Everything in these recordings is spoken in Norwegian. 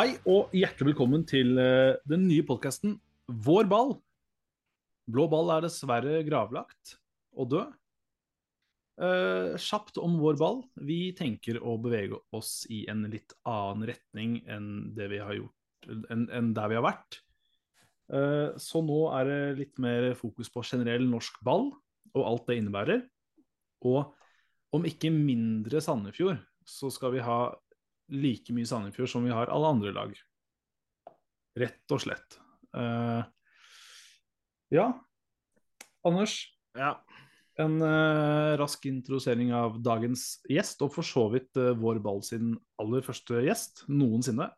Hei og hjertelig velkommen til eh, den nye podkasten Vår ball. Blå ball er dessverre gravlagt og død. Eh, kjapt om vår ball. Vi tenker å bevege oss i en litt annen retning enn det vi har gjort, enn, der vi har vært. Eh, så nå er det litt mer fokus på generell norsk ball og alt det innebærer. Og om ikke mindre Sandefjord, så skal vi ha like mye Sandefjord som vi har alle andre lag. Rett og slett. Uh, ja, Anders. Ja. En uh, rask introdusering av dagens gjest, og for så vidt uh, vår ball sin aller første gjest noensinne.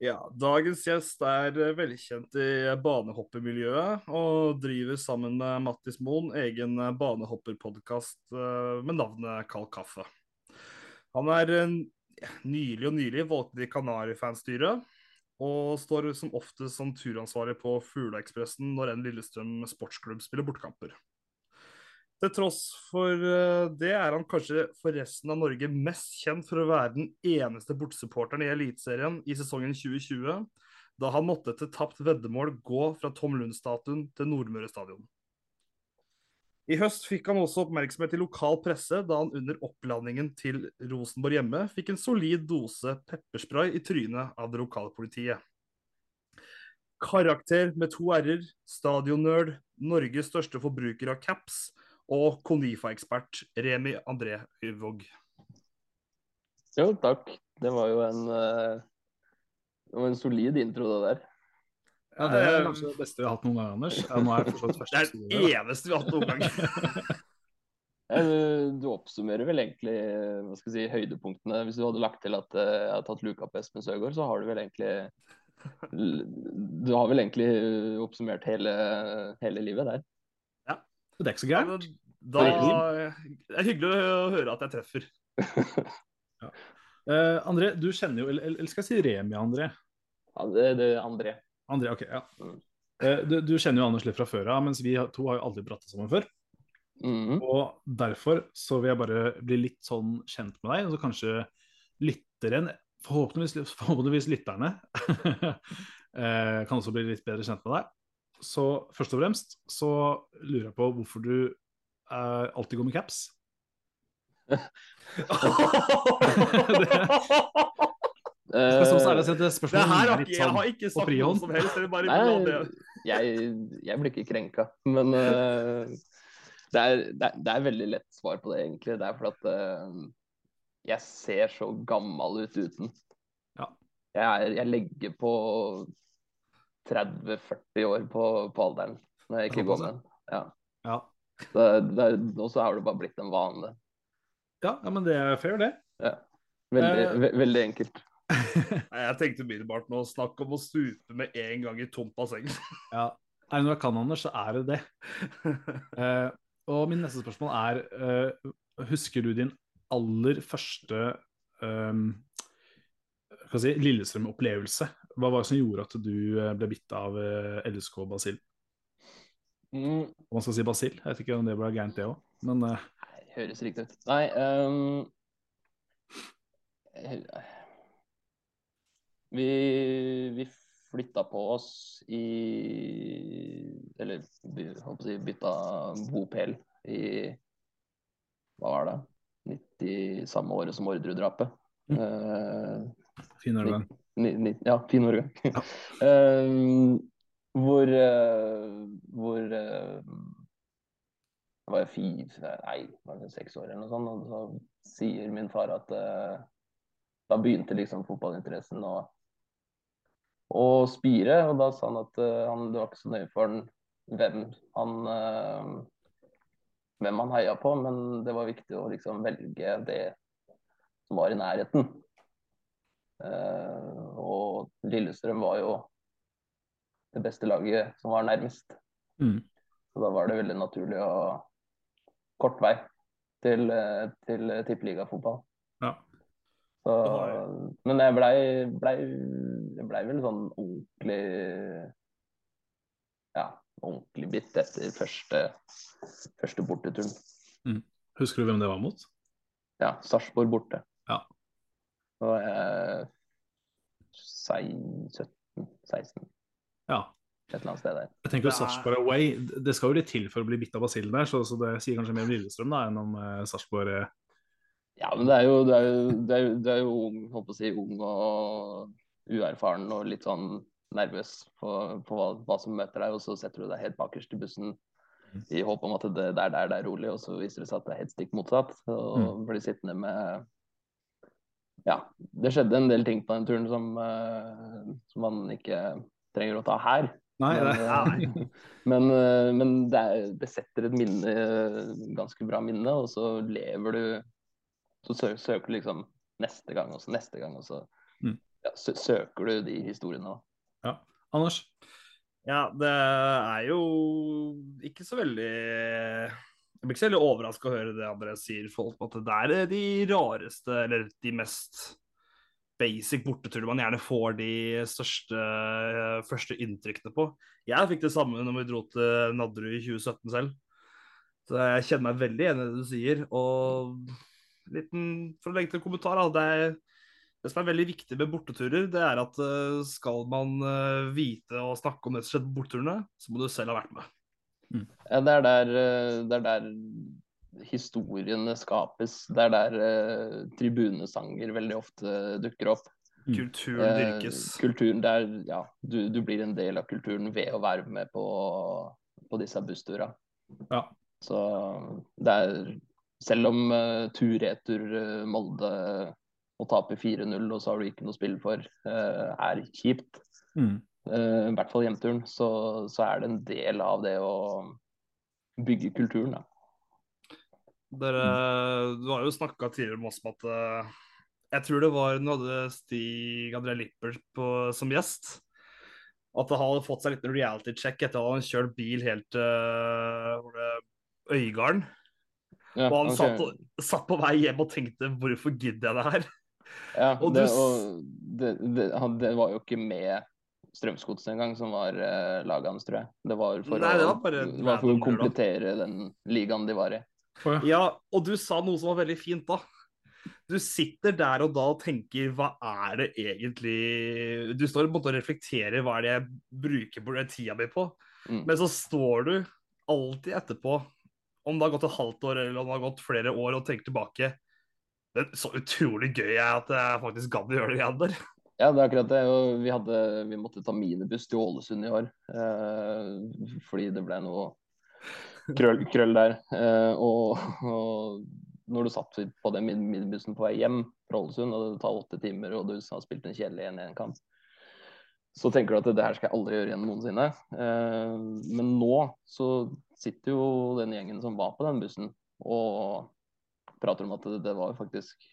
ja. Dagens gjest er velkjent i banehoppermiljøet og driver sammen med Mattis Moen egen eh, banehopperpodkast eh, med navnet Kald kaffe. Han er eh, nylig og nylig valgte de Kanarifanstyret, og står som oftest som turansvarlig på Fugleekspressen når en Lillestrøm sportsklubb spiller bortkamper. Til tross for eh, det er han kanskje for resten av Norge mest kjent for å være den eneste bortsupporteren i Eliteserien i sesongen 2020, da han måtte etter tapt veddemål gå fra Tom Lund-statuen til Nordmøre stadion. I høst fikk han også oppmerksomhet i lokal presse da han under opplandingen til Rosenborg hjemme fikk en solid dose pepperspray i trynet av det lokale politiet. Karakter med to r-er, stadionnerd, Norges største forbruker av caps og Konifa-ekspert Remi André Yrvåg. Jo, takk. Det var jo en, eh, en solid intro, det der. Ja, Det er kanskje det beste vi har hatt noen gang, Anders. Ja, nå er det for Det er det eneste vi har hatt noen gang. Eh, Du oppsummerer vel egentlig hva skal jeg si, høydepunktene. Hvis du hadde lagt til at eh, jeg har tatt luka på Espen Søgaard, så har du vel egentlig Du har vel egentlig oppsummert hele, hele livet der. Ja. Det er ikke så Ja, gærent. Da, det er hyggelig å høre at jeg treffer. Eh, André, du kjenner jo Eller, eller skal jeg si Remi, André? Ja, det, det André. André, ok, ja. Eh, du, du kjenner jo Anders litt fra før av, mens vi to har jo aldri pratet sammen før. Mm. Og derfor så vil jeg bare bli litt sånn kjent med deg, og så kanskje lytteren, forhåpentligvis, forhåpentligvis lytterne, eh, kan også bli litt bedre kjent med deg. Så først og fremst så lurer jeg på hvorfor du eh, alltid går med caps. Eh, Så er det et Det spørsmål her har er ikke, sånn jeg sånn har ikke sagt noe som helst. Jeg bare Nei, jeg, jeg blir ikke krenka, men uh, det, er, det, er, det er veldig lett svar på det, egentlig. Det er fordi at uh, jeg ser så gammel ut uten. Ja. Jeg, er, jeg legger på 30-40 år på, på alderen når jeg ikke går med den. Ja. Ja. Det, det, er- og så har det bare blitt en vane. Ja, ja, men det er fair, det. Veldig, Eh. ve veldig enkelt. Jeg tenkte umiddelbart nå snakk om å stupe med en gang i tomt basseng. Ja. Er det noe jeg kan, Anders, så er det det. Uh, og min neste spørsmål er uh, Husker du din aller første um, si, Lillestrøm-opplevelse? Hva var det som gjorde at du eh, ble bitt av LSK Basil? Mm. Om man skal si Basil? Jeg vet ikke om det ble gærent, det òg. Men uh... Nei, høres riktig ut. Nei um... Vi, vi flytta på oss i Eller holdt på å si, bytta bopel i Hva var det? 90, samme året som Orderud-drapet. Mm. Eh, fin ni, ja, fin årgang. Ja. uh, hvor uh, hvor jeg var fire, nei, var det seks år eller noe sånt, og så sier min far at da begynte liksom fotballinteressen å, å spire, og da sa han at eh, han, det var ikke så nøye for han hvem han eh, hvem han heia på, men det var viktig å liksom velge det som var i nærheten. Uh, og Lillestrøm var jo det beste laget som var nærmest. Mm. Så da var det veldig naturlig å kort vei til, til tippeligafotball. Ja. Så, men jeg blei ble, ble vel sånn ordentlig Ja, ordentlig bitt etter første, første borteturen. Husker du hvem det var mot? Ja, Sarpsborg borte. Ja. Da var jeg 17-16, Ja. et eller annet sted der. Jeg tenker jo Sarpsborg away. Det skal jo litt til for å bli bitt av basillen der, så, så det sier kanskje mer om Lillestrøm da, enn om uh, Sarpsborg eh, Ja, men det er jo, det er jo, det er jo, det er jo ung, håper å si, ung og uerfaren og litt sånn nervøs på, på hva, hva som møter deg, og så setter du deg helt bakerst i bussen i håp om at det, det er der det er rolig, og så viser det seg at det er helt stikk motsatt. Og blir sittende med Ja, det skjedde en del ting på den turen som, eh, som man ikke trenger å ta her. Nei, Men, det, eh, men, eh, men det, er, det setter et minne, ganske bra minne, og så lever du Så sø, søker du liksom neste gang, og så neste gang, og så Mm. ja, sø, søker du de historiene. òg. ja. Anders? Ja, det er jo ikke så veldig Jeg blir ikke så veldig overraska å høre det andre sier, folk, at det er de rareste, eller de mest basic borteturer man gjerne får de største eh, første inntrykkene på. Jeg fikk det samme når vi dro til Nadderud i 2017 selv. Så jeg kjenner meg veldig enig i det du sier. Og liten, for å legge til en kommentar, da, det er det som er veldig viktig med borteturer, det er at eh, skal man eh, vite og snakke om det som skjedde på borteturene, så må du selv ha vært med. Ja, det er der, eh, det er der historiene skapes. Det er der eh, tribunesanger veldig ofte dukker opp. Mm. Kulturen Eh, dyrkes. kulturen der, ja, du, du blir en del av kulturen ved å være med på, på disse bussturene. Ja. Så det er Selv om uh, tur-retur uh, Molde å tape 4-0, og så har du ikke noe spill for, uh, er kjipt. Mm. eh, I hvert fall hjemturen. Så, så er det en del av det å bygge kulturen, da. Dere, du har jo snakka tidligere med oss om at Jeg tror det var når hadde Stig André Lippert på, som gjest. At han hadde fått seg en liten reality check etter at han kjørt bil helt til uh, Øygarden. Ja, Og han okay. satt, og- satt på vei hjem og tenkte 'hvorfor gidder jeg det her'? Ja, Og det, du og det, det, han, det var jo ikke med Strømsgodset engang som var uh, laget hans, tror jeg. Det var for, Nei, det å, var bare det var for å komplettere den ligaen de var i. Ja. Ja, og du sa noe som var veldig fint da. Du sitter der og da og tenker hva er det egentlig Du står og reflekterer hva er det jeg bruker på tida mi på. Mm. Men så står du alltid etterpå, om det har gått et halvt år eller om det har gått flere år, og tenker tilbake det er Så utrolig gøy jeg at jeg faktisk gadd å gjøre det igjen der. Ja, det er akkurat det. Vi, hadde, vi måtte ta minibuss til Ålesund i år. eh, fordi det ble noe krøll, krøll der. Eh, og, og når du satt på den min- minibussen på vei hjem fra Ålesund, og det tar åtte timer, og du har spilt en kjedelig 1-1-kamp, så tenker du at det her skal jeg aldri gjøre igjen noensinne. Eh, men nå så sitter jo den gjengen som var på den bussen, og prater om at det, det var jo faktisk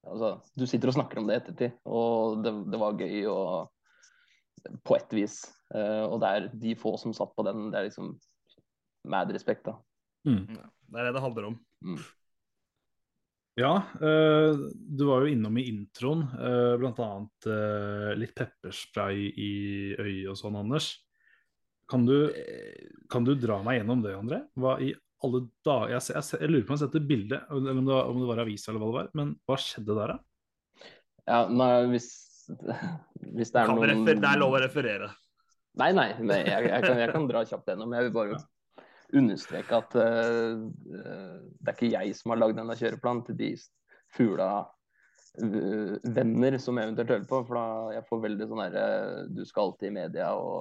Altså, du sitter og snakker om det i ettertid, og det, det var gøy og på et vis. Eh, og det er de få som satt på den, det er liksom mad respekt, da. Mm. Det er det det handler om. Ja, eh, du var jo innom i introen, uh, bl.a. Uh, litt pepperspray i øyet og sånn, Anders. Kan du, kan du dra meg gjennom det, André? Hva i alle dager jeg, ser- jeg, jeg lurer på om jeg setter bilde, eller om det, var, om det var avis eller hva det var, men hva skjedde der, da? Ja, nei, hvis, hvis det er Kan noen refer det er lov å referere. Nei, nei, nei jeg, jeg, kan, jeg kan dra kjapt gjennom. Jeg vil bare understreke at eh, eh, det er ikke jeg som har lagd denne kjøreplanen til de fugla eh, venner som eventuelt hører på. For da jeg får veldig sånn herre Du skal alltid i media og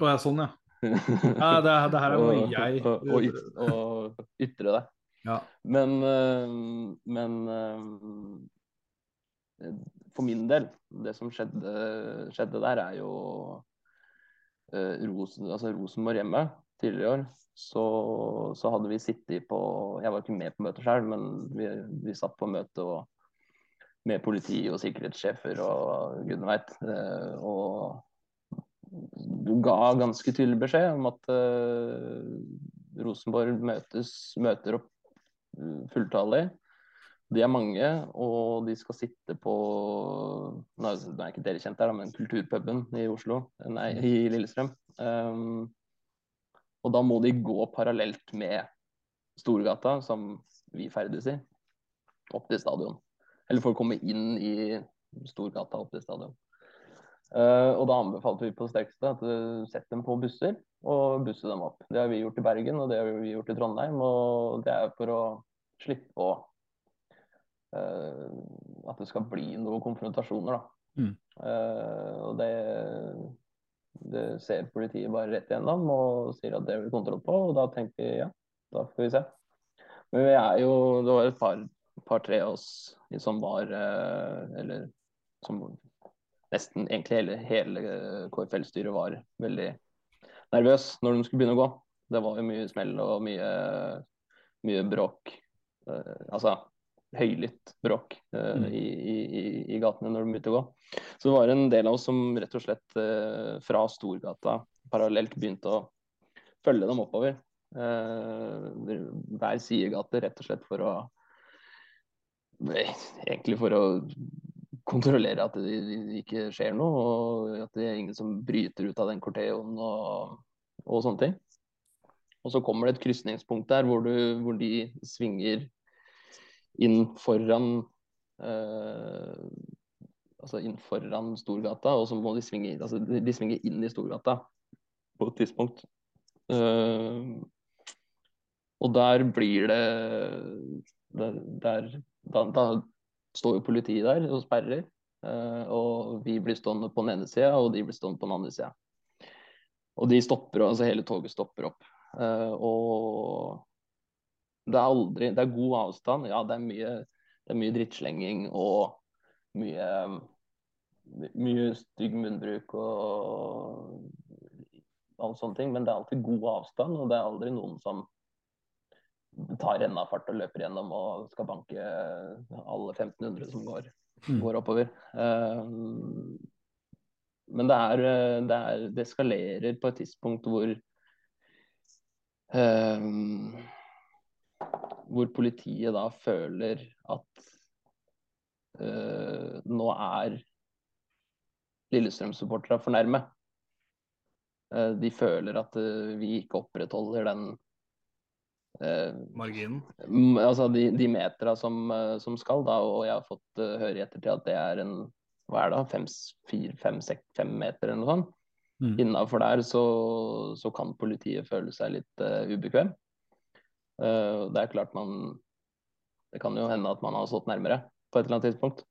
Å ja, sånn, ja. ja det, det her er noe jeg og, og, yt- og ytre deg. Ja. Men, eh, men eh, for min del, det som skjedde, skjedde der, er jo eh, Rosen, altså Rosenborg hjemme tidligere i år. Så, så hadde vi sittet på Jeg var ikke med på møtet selv, men vi, vi satt på møte og, med politi og sikkerhetssjefer og gudene veit. Eh, og du ga ganske tydelig beskjed om at uh, Rosenborg møtes, møter opp uh, fulltallig. De er mange, og de skal sitte på Nå er ikke dere kjent der, men Kulturpuben i Oslo, nei, i Lillestrøm. Um, og da må de gå parallelt med Storgata, som vi ferdes i, opp til stadion. Eller for å komme inn i Storgata opp til stadion. Uh, og da anbefalte vi på sterkeste at uh, sett dem på busser og busse dem opp. Det har vi gjort i Bergen, og det har vi gjort i Trondheim. Og det er for å slippe å uh, At det skal bli noen konfrontasjoner, da. Mm. Og det, det ser politiet bare rett igjennom og sier at det blir kontroll på, og da tenker vi ja, da får vi se. Men vi er jo Det var et par par-tre av oss som var Eller som nesten egentlig hele, hele KFL-styret var veldig nervøs når de skulle begynne å gå. Det var jo mye smell og mye, mye bråk. Uh, altså høylytt bråk uh, i, i, i, gatene når de begynte å gå. Så det var en del av oss som rett og slett uh, fra Storgata parallelt begynte å følge dem oppover. hver sidegate, rett og slett for å Egentlig for å kontrollere at det ikke skjer noe, og at det er ingen som bryter ut av den corteoen og, og, sånne ting. Og så kommer det et krysningspunkt der hvor, du, hvor de svinger inn foran eh, Altså inn foran Storgata, og så må de svinge altså de svinge inn i Storgata på et tidspunkt. Uh, og der blir det der, der da, da står jo politiet der og sperrer. Uh, og vi blir stående på den ene sida, og de blir stående på den andre sida. Og de stopper, altså hele toget stopper opp. Uh, og det er aldri Det er god avstand. Ja, det er mye, det er mye drittslenging og mye mye stygg munnbruk og alle sånne ting, men det er alltid god avstand, og det er aldri noen som tar rennafart og løper gjennom og skal banke alle 1500 som går, mm. går oppover. Um, men det er, det er, det eskalerer på et tidspunkt hvor uh, hvor politiet da føler at uh, nå er Lillestrøm-supporterne for nærme. de føler at vi ikke opprettholder den Eh, Marginen? Altså de, de metera som, eh, som, skal, da, og jeg har fått uh, høre i ettertid at det er en hva er det, fem, fire, fem, sek, fem meter eller noe sånt. Mm. Innafor der så, så, kan politiet føle seg litt uh, ubekvem. Uh, det er klart man Det kan jo hende at man har stått nærmere på et eller annet tidspunkt.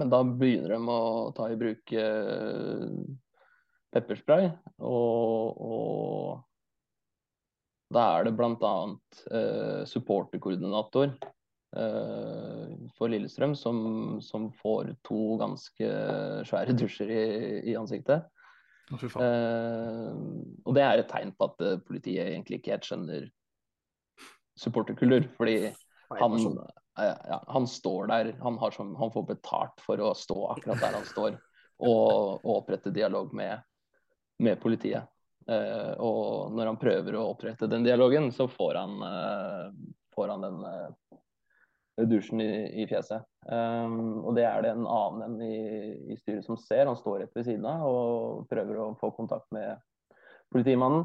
Men da begynner de å ta i bruk uh, pepperspray og, og da er det bl.a. Eh, supporterkoordinator eh, for Lillestrøm som, som, får to ganske svære dusjer i, i ansiktet. Eh, og det er et tegn på at eh, politiet egentlig ikke helt skjønner supporterkultur. Fordi han, ja, han står der, han, som, han, får betalt for å stå akkurat der han står, og, og opprette dialog med, med politiet. Uh, og når han prøver å opprette den dialogen, så får han, uh, får han den uh, dusjen i, i fjeset. Um, og det er det en annen i, i, styret som ser. Han står rett ved siden av og prøver å få kontakt med politimannen.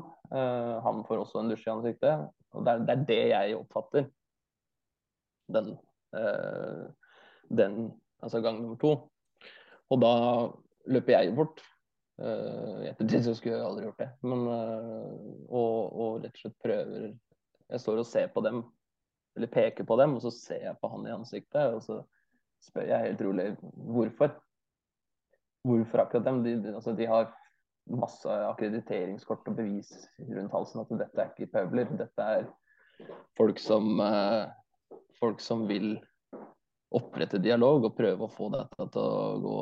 han får også en dusj i ansiktet. Og det er, det, er det jeg oppfatter. Den, den altså gang nummer to. Og da løper jeg bort Uh, I ettertid så skulle jeg aldri gjort det. Men uh, og, og, rett og slett prøver Jeg står og ser på dem, eller peker på dem, og så ser jeg på han i ansiktet, og så spør jeg helt rolig hvorfor. Hvorfor akkurat dem? De, de, altså, de har masse akkrediteringskort og bevis rundt halsen at dette er ikke pøbler. Dette er folk som, uh, folk som vil opprette dialog og prøve å få dette til å gå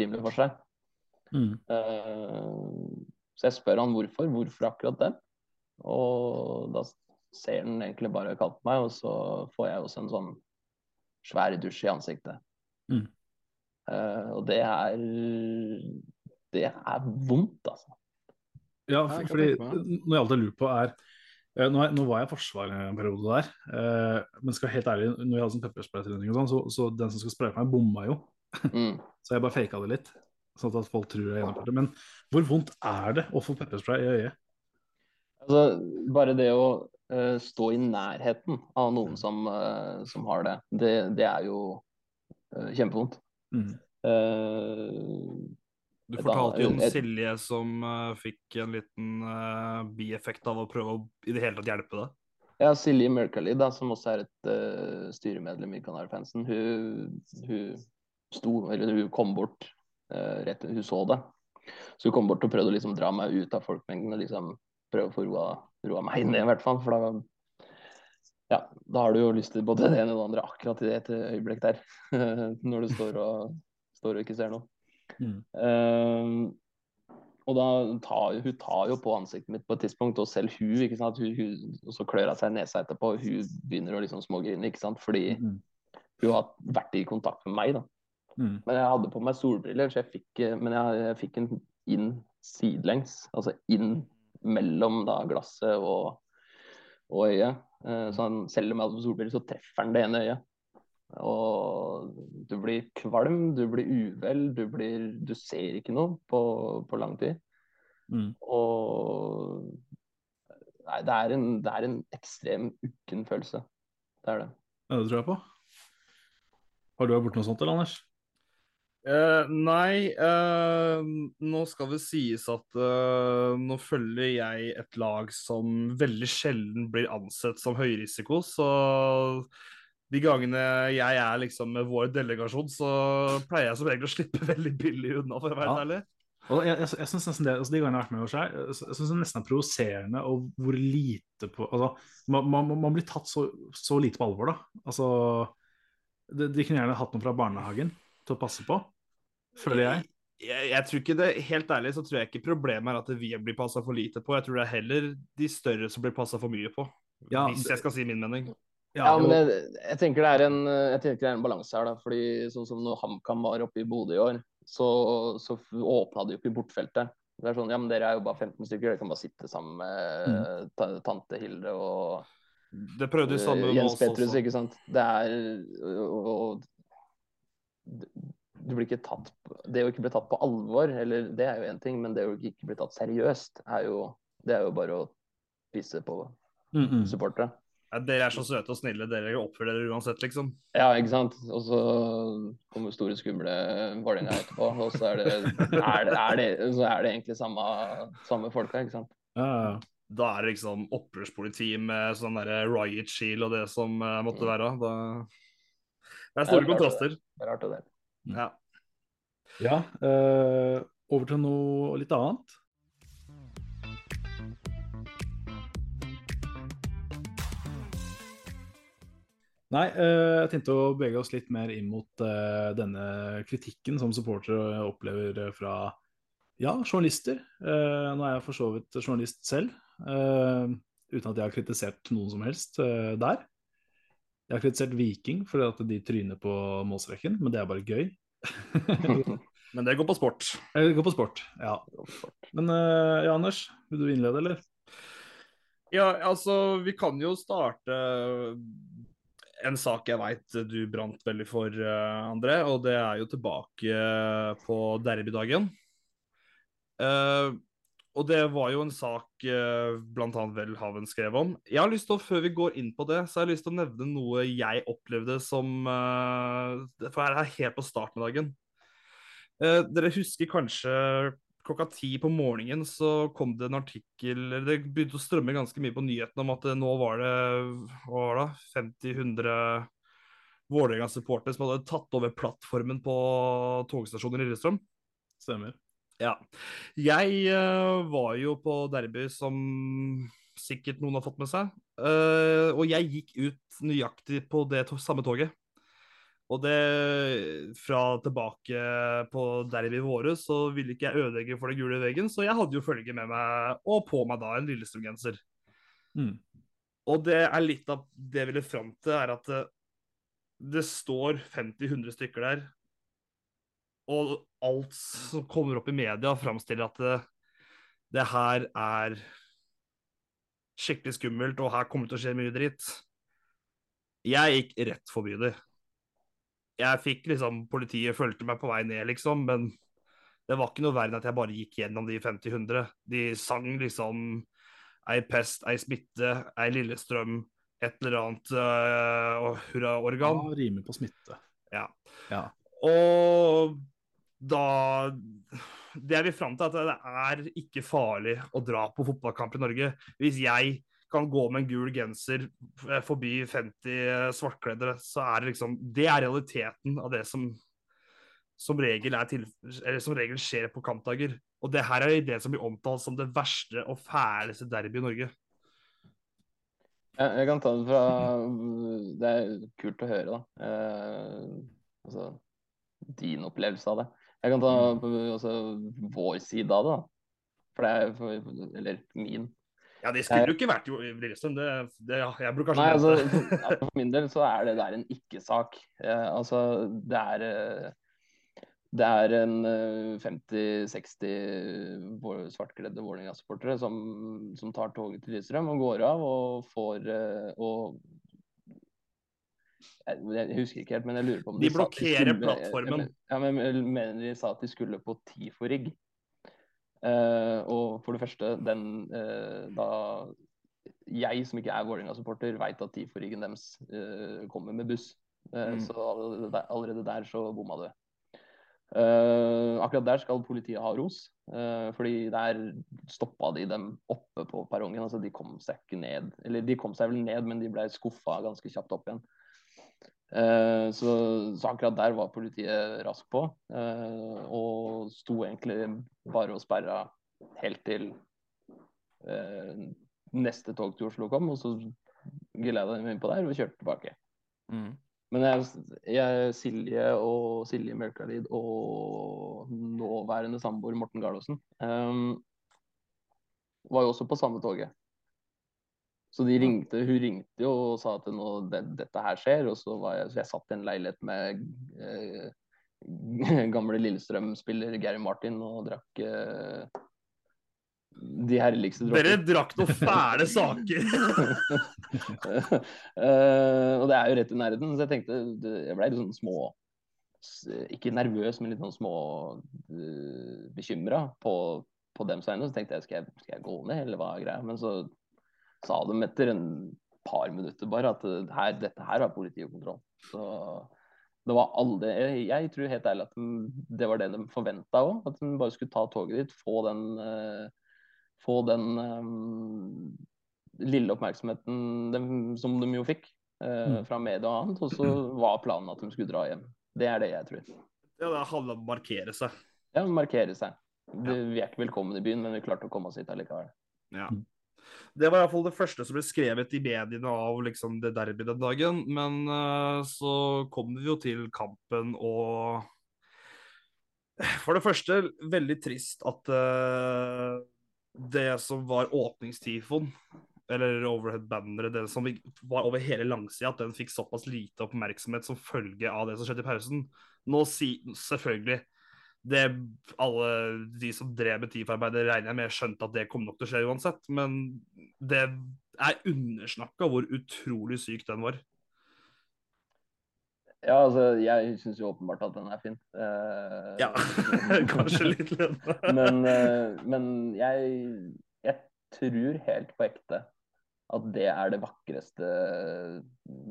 rimelig for seg. Mm. Uh, så jeg spør han hvorfor. Hvorfor akkurat det? Og da ser han egentlig bare kaldt på meg, og så får jeg også en sånn svær dusj i ansiktet. Mm. Uh, og det er Det er vondt, altså. Ja, for, fordi noe jeg alltid lurer på, er uh, nå, nå, var jeg i Forsvaret en periode der, eh, men skal helt ærlig, når jeg hadde sånn pepperspraytrening og sånn, så, så, den som skulle spraye meg, bomma jo. Mm. så jeg bare faka det litt sånn at folk tror jeg gjennomførte. Men hvor vondt er det å få pepperspray i øyet? Altså, bare det å uh, stå i nærheten av noen mm. som, uh, som har det, det, det, er jo uh, kjempevondt. Mm. Du fortalte jo om Silje som uh, fikk en liten uh, bieffekt av å prøve å i det hele tatt hjelpe deg. Ja, Silje Mørkali, da, som også er et uh, styremedlem i Kanarifansen, hun, hun sto, eller hun kom bort rett Hun så det. Så hun kom bort og prøvde å liksom dra meg ut av folkemengden og liksom prøve å få roa, roa meg ned, i hvert fall. For da ja, da har du jo lyst til både det ene og det andre akkurat i et øyeblikk der. Når du står og, står og ikke ser noe. Mm. Uh, og da tar hun tar jo på ansiktet mitt på et tidspunkt, og selv hun, ikke sant, hun, hun og så klør hun seg i nesa etterpå, og hun begynner å liksom smågrine, ikke sant, fordi Mm. hun har vært i kontakt med meg, da. Mm. Men jeg hadde på meg solbriller, så jeg fikk, eh, men jeg, jeg fikk en inn sidelengs, altså inn mellom da glasset og, og øyet. Eh, Så han, selv om jeg hadde solbriller, så treffer han det ene øyet. Og du blir kvalm, du blir uvel, du, blir, du ser ikke noe på, på lang tid. Mm. Og Nei, det er en, det er en ekstrem ukken følelse. Det er det. Ja, det tror jeg på. Har du vært borti noe sånt, eller, Anders? Uh, nei, uh, nå skal det sies at uh, nå følger jeg et lag som veldig sjelden blir ansett som høyrisiko, så de gangene jeg er liksom med vår delegasjon, så pleier jeg som regel å slippe veldig billig unna, for å være Ja. ærlig. Og jeg, jeg, jeg synes nesten det, altså De gangene jeg har vært med hos deg, jeg syns det nesten er provoserende og hvor lite på altså, man, man, man blir tatt så, så lite på alvor, da. Altså de, de kunne gjerne hatt noen fra barnehagen til å passe på, føler jeg. Jeg, jeg tror ikke det, Helt ærlig så tror jeg ikke problemet er at vi blir passa for lite på. Jeg tror det er heller de større som blir passa for mye på. Ja, hvis jeg skal si min mening. Ja, men jeg, jeg tenker det er en, det er en balanse her, da. Fordi sånn som når HamKam var oppe i Bodø i år, så, så åpna de opp i bortfeltet. Det er sånn, ja, men dere er jo bare 15 stykker, dere kan bare sitte sammen med mm. tante Hilde og Det prøvde de samme eh, med Jens oss Petrus, også. ikke sant. Det er og, og, Du blir ikke tatt Det å ikke bli tatt på alvor, eller det er jo én ting, men det å ikke bli tatt seriøst, er jo, det er jo bare å pisse på Mm, mm. supportere. Ja, dere er så søte og snille, dere oppfører dere uansett, liksom. Ja, ikke sant. Og så kommer store, skumle Vålerenga etterpå, og så er det, er det, er det, så er det egentlig samme, samme folka, ikke sant. Ja, ja. Da er det liksom opprørspoliti med sånn der riot shield og det som eh, måtte være. Da... Det er store det er kontraster. Det er rart, det dele. Ja. ja øh, over til noe litt annet. Nei, eh, jeg tenkte å bevege oss litt mer inn mot eh, denne kritikken som supportere opplever eh, fra ja, journalister. Eh, nå er jeg for så vidt journalist selv, eh, uten at jeg har kritisert noen som helst der. Jeg har kritisert Viking fordi at de tryner på målstreken, men det er bare gøy. Men det går på sport. Det går på sport, ja. Men eh, ja, Anders, vil du innlede, eller? Ja, altså, vi kan jo starte en sak jeg veit du brant veldig for, eh, André, og det er jo tilbake eh, på derbydagen. Uh, og det var jo en sak uh, bl.a. Welhaven skrev om. Jeg har lyst til å, Før vi går inn på det, så har jeg lyst til å nevne noe jeg opplevde som uh, For her er helt på starten av dagen. Uh, dere husker kanskje klokka ti på morgenen så kom det en artikkel Det begynte å strømme ganske mye på nyhetene om at nå var det var det, 50-100 Vålerenga-supportere som hadde tatt over plattformen på togstasjonen i Lillestrøm. Stemmer. Ja. Jeg uh, var jo på derby, som sikkert noen har fått med seg. Uh, og jeg gikk ut nøyaktig på det to samme toget. Og det fra tilbake på derby våre, så ville ikke jeg ødelegge for den gule veggen, så jeg hadde jo følge med meg, og på meg da, en Lillestrøm-genser. Mm. Og det er litt av det jeg ville fram til, er at det, det står 50-100 stykker der, og alt som kommer opp i media, framstiller at det, det her er skikkelig skummelt, og her kommer det til å skje mye dritt. Jeg gikk rett forbi det. Jeg fikk liksom Politiet fulgte meg på vei ned, liksom, men det var ikke noe verre enn at jeg bare gikk gjennom de 50-100. De sang liksom ei pest, ei smitte, ei Lillestrøm, et eller annet uh, Ja, hurraorgan. rimer på smitte. Ja. Ja. Og da det jeg vil fram til, er at det er ikke farlig å dra på fotballkamp i Norge. Hvis jeg kan gå med en gul genser eh, forbi 50 eh, svartkledde, så er det liksom Det er realiteten av det som som regel, til, som regel skjer på kampdager. Og det her er det som blir omtalt som det verste og fæleste derby i Norge. Jeg kan ta det fra Det er kult å høre, da. Eh, altså din opplevelse av det. Jeg kan ta altså, vår side av det, da. For det er for, Eller min. Ja, det skulle jo ikke vært jo Lillestrøm. Det, det, ja, jeg burde kanskje Nei, altså, for, min del så er det der en ikke-sak. Eh, altså, det er eh, det er en 50-60 eh, svartkledde Vålerenga-supportere som, som, tar toget til Lillestrøm og går av og får eh, og jeg husker ikke helt, men jeg lurer på om de, de blokkerer de skulle, plattformen. Ja, men jeg mener de sa at de skulle på TIFO-rigg. Uh, og for det første, den uh, da Jeg som ikke er Vålerenga-supporter, veit at TIFO-riggen deres uh, kommer med buss. Mm. Så allerede der, allerede der så bomma du. Uh, akkurat der skal politiet ha ros, uh, fordi der stoppa de dem oppe på perrongen. altså De kom seg ikke ned. Eller de kom seg vel ned, men de ble skuffa ganske kjapt opp igjen. Uh, så, så, akkurat der var politiet raskt på, og sto egentlig bare og sperra helt til neste tog til Oslo kom, og så geleida de inn på der og kjørte tilbake. Mm. Men jeg, jeg, Silje og Silje Mjølkalid og nåværende samboer Morten Garlåsen um, var jo også på samme toget. Så de ringte, hun ringte jo og sa at nå, det, dette her skjer. Og så var jeg, så jeg satt i en leilighet med eh, gamle Lillestrøm-spiller Gary Martin og drakk eh, de herligste dråper. Dere drakk noen fæle saker! uh, og det er jo rett i nærheten, så jeg tenkte Jeg ble litt sånn små Ikke nervøs, men litt sånn små uh, bekymra på, på dems vegne. Så tenkte jeg skal, jeg skal jeg gå ned, eller hva er greia? Men så sa de etter en par minutter bare at her, dette her har politiet kontroll. Så det var aldri Jeg tror helt ærlig at det var det de forventa òg. At de bare skulle ta toget dit, få den uh, få den um, lille oppmerksomheten de, som de jo fikk uh, fra media og annet. Og så var planen at de skulle dra hjem. Det er det jeg tror. Ja, Det handler om å markere seg. Ja, markere seg. Det, vi er ikke velkommen i byen, men vi klarte å komme oss hit allikevel. Ja. Det var iallfall det første som ble skrevet i mediene av liksom, det derby den dagen. Men uh, så kom vi jo til kampen og For det første, veldig trist at uh, det som var åpningstifon, eller overhead-banneret, det som var over hele langsida, at den fikk såpass lite oppmerksomhet som følge av det som skjedde i pausen. Nå si, selvfølgelig det, Alle de som drev med TIF-arbeidet, regner jeg med skjønte at det kom nok til å skje uansett. Men det er undersnakka hvor utrolig syk den var. Ja, altså, jeg syns jo åpenbart at den er fin. Uh, ja, kanskje litt lenne. men, uh, men jeg, jeg, tror helt på ekte at det er det vakreste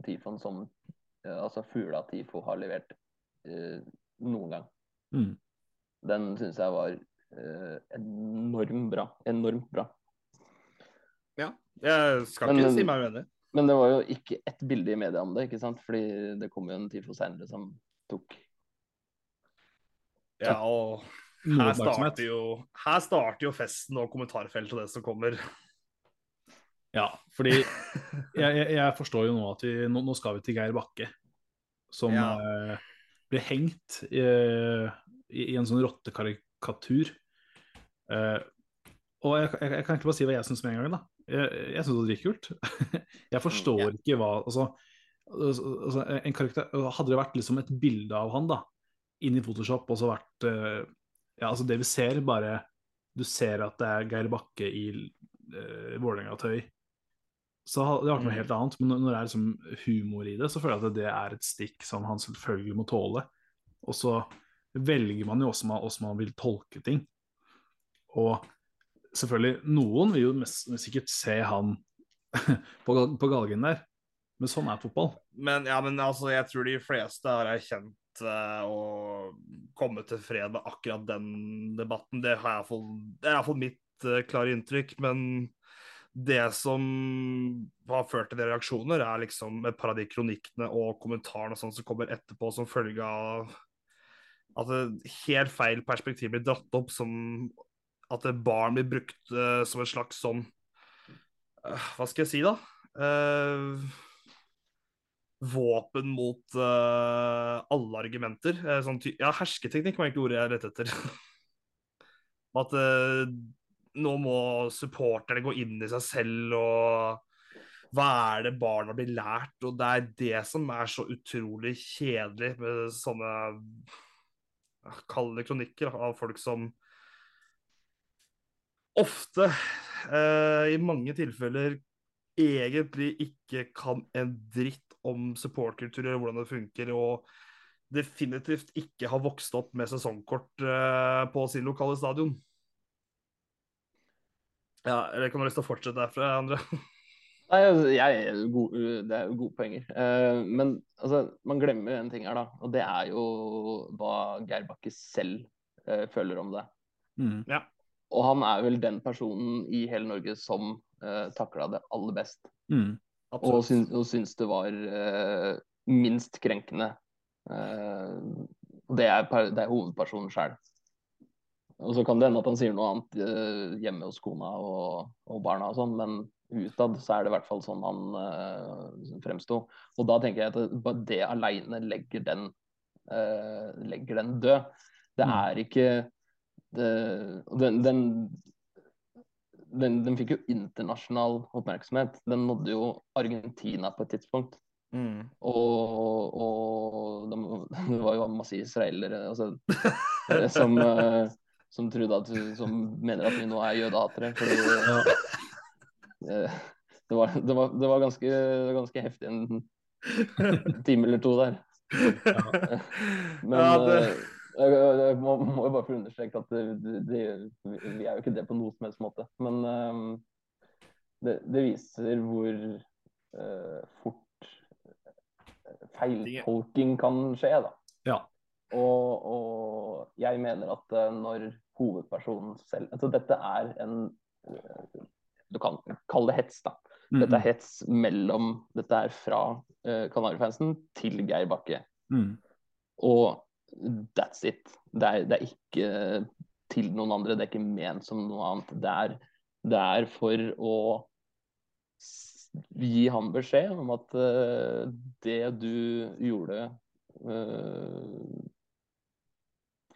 tifoen som uh, altså Fugla Tifo har levert noen gang. Mm. Den syns jeg var enormt bra. Enormt bra. Ja, jeg skal men, ikke si meg uenig. Men det var jo ikke ett bilde i media om det, ikke sant? Fordi det kom jo en TIFO senere som tok Ja, og her starter, jo, her starter jo festen og kommentarfeltet og det som kommer. Ja, fordi jeg, jeg, forstår jo nå at vi nå, nå, skal vi til Geir Bakke, som ja. eh, ble hengt eh, i, i, en sånn rottekarikatur. Uh, og jeg, jeg, kan ikke bare si hva jeg syns med en gang, da. Jeg, jeg syns det er dritkult. jeg forstår ja. ikke hva altså, altså, en karakter, Hadde det vært liksom et bilde av han da inn i Photoshop og så vært uh, Ja, altså det vi ser, bare Du ser at det er Geir Bakke i uh, Vålerenga-tøy. Så det har vært noe mm. helt annet. Men når det er liksom humor i det, så føler jeg at det er et stikk som han selvfølgelig må tåle. Og så velger man jo også hvordan man vil tolke ting. Og selvfølgelig, noen vil jo mest, sikkert se han på, på galgen der, men sånn er fotball. Men, ja, men altså, jeg tror de fleste har erkjent eh, å komme til fred med akkurat den debatten. Det, har jeg fått, det er iallfall mitt uh, klare inntrykk. Men det som har ført til de reaksjoner, er liksom et par av de kronikkene og kommentarene og sånt som kommer etterpå som følge av at helt feil perspektiv blir dratt opp, som at barn blir brukt uh, som en slags sånn uh, Hva skal jeg si, da? Uh, våpen mot alle argumenter. Sånn ja, hersketeknikk var egentlig ordet jeg lette etter. at nå må supporterne gå inn i seg selv og hva er det barna blir lært? Og det er det som er så utrolig kjedelig med sånne kalde kronikker av folk som ofte, eh, i mange tilfeller, egentlig ikke kan en dritt om supportkultur eller hvordan det funker, og definitivt ikke har vokst opp med sesongkort eh, på sin lokale stadion. Ja, eller kan du lyst til å fortsette derfra, Andre? Nei, altså, jeg, god, Det er jo gode poenger. Uh, men altså, man glemmer en ting her, da. Og det er jo hva Geir Bakke selv uh, føler om det. Mm. Ja. Og han er vel den personen i hele Norge som uh, eh, takla det aller best. Mm. Og, syns, og syns det var uh, minst krenkende. Uh, det, er, det er hovedpersonen sjøl. Og så kan det hende at han sier noe annet uh, hjemme hos kona og, og barna og sånn, men utad så er det i hvert fall sånn han uh, fremsto. Og da tenker jeg at det, det aleine legger den legger den død. Det mm. er ikke den, den, den, den, fikk jo internasjonal oppmerksomhet. Den nådde jo Argentina på et tidspunkt. Mm. Og, og det var jo masse israelere altså, som, eh, som, at, som mener at vi nå er jødehatere. Fordi ja. Eh, det, var, det, var, det, var, ganske, ganske heftig en time eller to der. Ja. Men ja, det... jeg, jeg må, må bare få understreke at det, vi er jo ikke det på noe som helst måte. Men um, det, det, viser hvor uh, fort eh, feiltolking kan skje. da. Ja. Og, og, jeg mener at når hovedpersonen selv altså Dette er en Du kan kalle det hets, da. Dette er hets mellom Dette er fra uh, Kanarifansen til Geir Bakke. Mm. Og that's it. Det er, det er, ikke til noen andre, det er ikke ment som noe annet. Det er, det er for å gi ham beskjed om at uh, det du gjorde uh,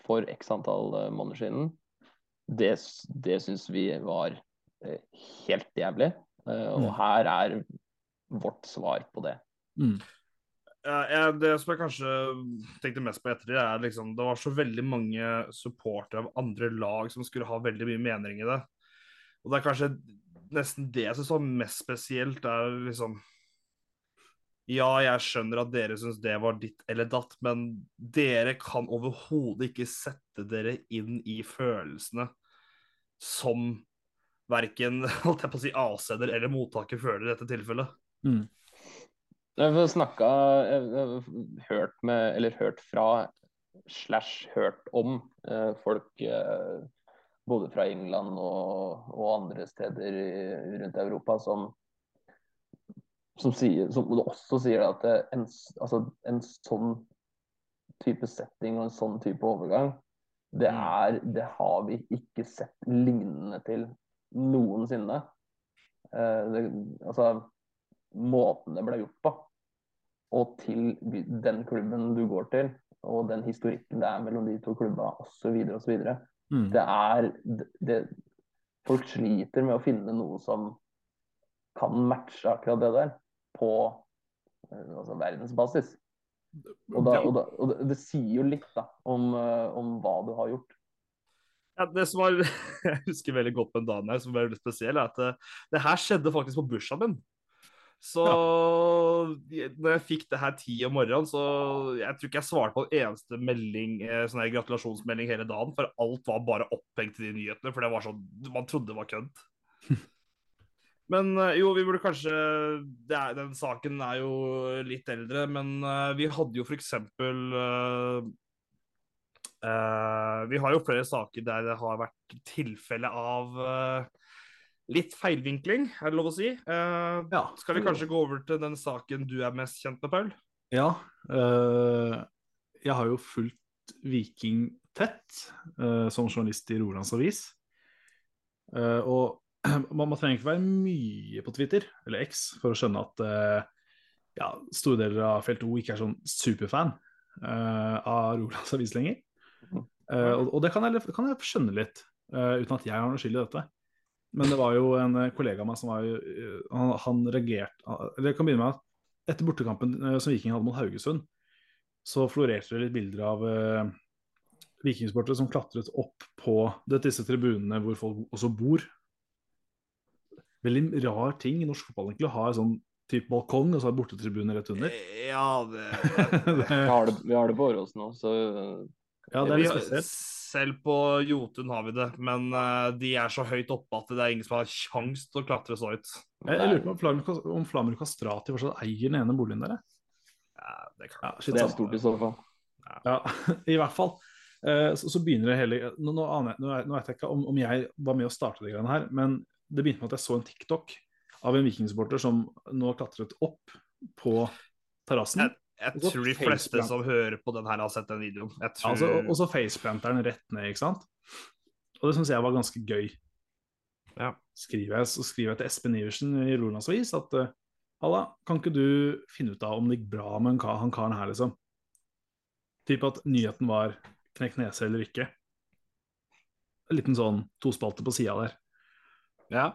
for x antall måneder siden, det, det syns vi var helt jævlig. Og mm. her er vårt svar på det. Mm jeg, det som jeg kanskje tenkte mest på etter det, er liksom Det var så veldig mange supportere av andre lag som skulle ha veldig mye mening i det. Og det er kanskje nesten det jeg syns var mest spesielt, er liksom Ja, jeg skjønner at dere syns det var ditt eller datt, men dere kan overhodet ikke sette dere inn i følelsene som verken holdt jeg på å si, avsender eller mottaker føler i dette tilfellet. Mm. Jeg har snakka Hørt med, eller hørt fra slash hørt om eh, folk eh, både fra England og, og andre steder i, rundt Europa som, som, sier, som også sier at en, altså, en sånn type setting og en sånn type overgang, det, mm. er, det har vi ikke sett lignende til noensinne. Eh, det, altså, måten det ble gjort på og til den klubben du går til, og den historikken det er mellom de to klubba osv. osv. Mm. Det er det, Folk sliter med å finne noe som kan matche akkurat det der på eh, altså, verdensbasis. Og, da, og, da, og, det sier jo litt da, om, eh, om hva du har gjort. Ja, det som var, Jeg husker veldig godt med en dame her som var veldig spesiell, er at det, eh, det her skjedde faktisk på bursdagen min. Så ja. når jeg fikk det her ti om morgenen, så jeg tror ikke jeg svarte på en eneste melding, eh, sånn her gratulasjonsmelding hele dagen, for alt var bare opphengt i de nyhetene. For det var sånn Man trodde det var kødd. Men eh, jo, vi burde kanskje er, Den saken er jo litt eldre, men vi hadde jo eh, eh, Vi har jo flere saker der det har vært tilfelle av eh, litt feilvinkling, er det lov å si. Eh, Ja. skal vi kanskje gå over til den saken du er mest kjent med, Paul? Ja. eh, jeg har jo fulgt Viking tett eh, som journalist i Rolands Avis. Eh, og man, trenger ikke være mye på Twitter eller X for å skjønne at eh, ja, store deler av Felt O ikke er sånn superfan uh, av Rolands Avis lenger. Eh, og, og det kan jeg, kan jeg skjønne litt, uh, uten at jeg har noe skyld i dette. Men det var jo en eh, kollega av meg som var jo Han, han reagerte Det jeg kan begynne med at etter bortekampen som Viking hadde mot Haugesund, så florerte det litt bilder av uh, vikingsportere som klatret opp på det, disse tribunene hvor folk også bor. Veldig rar ting i norsk fotball egentlig å ha en sånn type balkong og så ha bortetribune rett under. Ja, det, Vi har det, vi har det på Åråsen nå, så Ja, det er litt spesielt. Selv på Jotun har vi det, men eh, de er så høyt oppe at det er ingen som har kjangs til å klatre så høyt. Jeg, jeg lurer på om Flamur, om Kastrati fortsatt eier den ene boligen der. Ja, det kan Ja, shit, det er samme. stort i så fall. Ja, i hvert fall. Eh, Så, så begynner det hele Nå, nå, nå, er- nå vet jeg ikke om, om jeg var med å starte de greiene her, men det begynte med at jeg så en TikTok av en vikingsupporter som nå klatret opp på terrassen. Jeg tror de fleste som hører på den her, har sett den videoen. Ja, tror... altså, og så faceplanter den rett ned, ikke sant? Og det syns jeg var ganske gøy. Ja. Skriver jeg, så skriver jeg til Espen Iversen i Rolands Avis at eh, Halla, kan ikke du finne ut av om det gikk bra med han karen her, liksom? Typ at nyheten var knekk nese eller ikke. En liten sånn tospalte på sida der. Ja.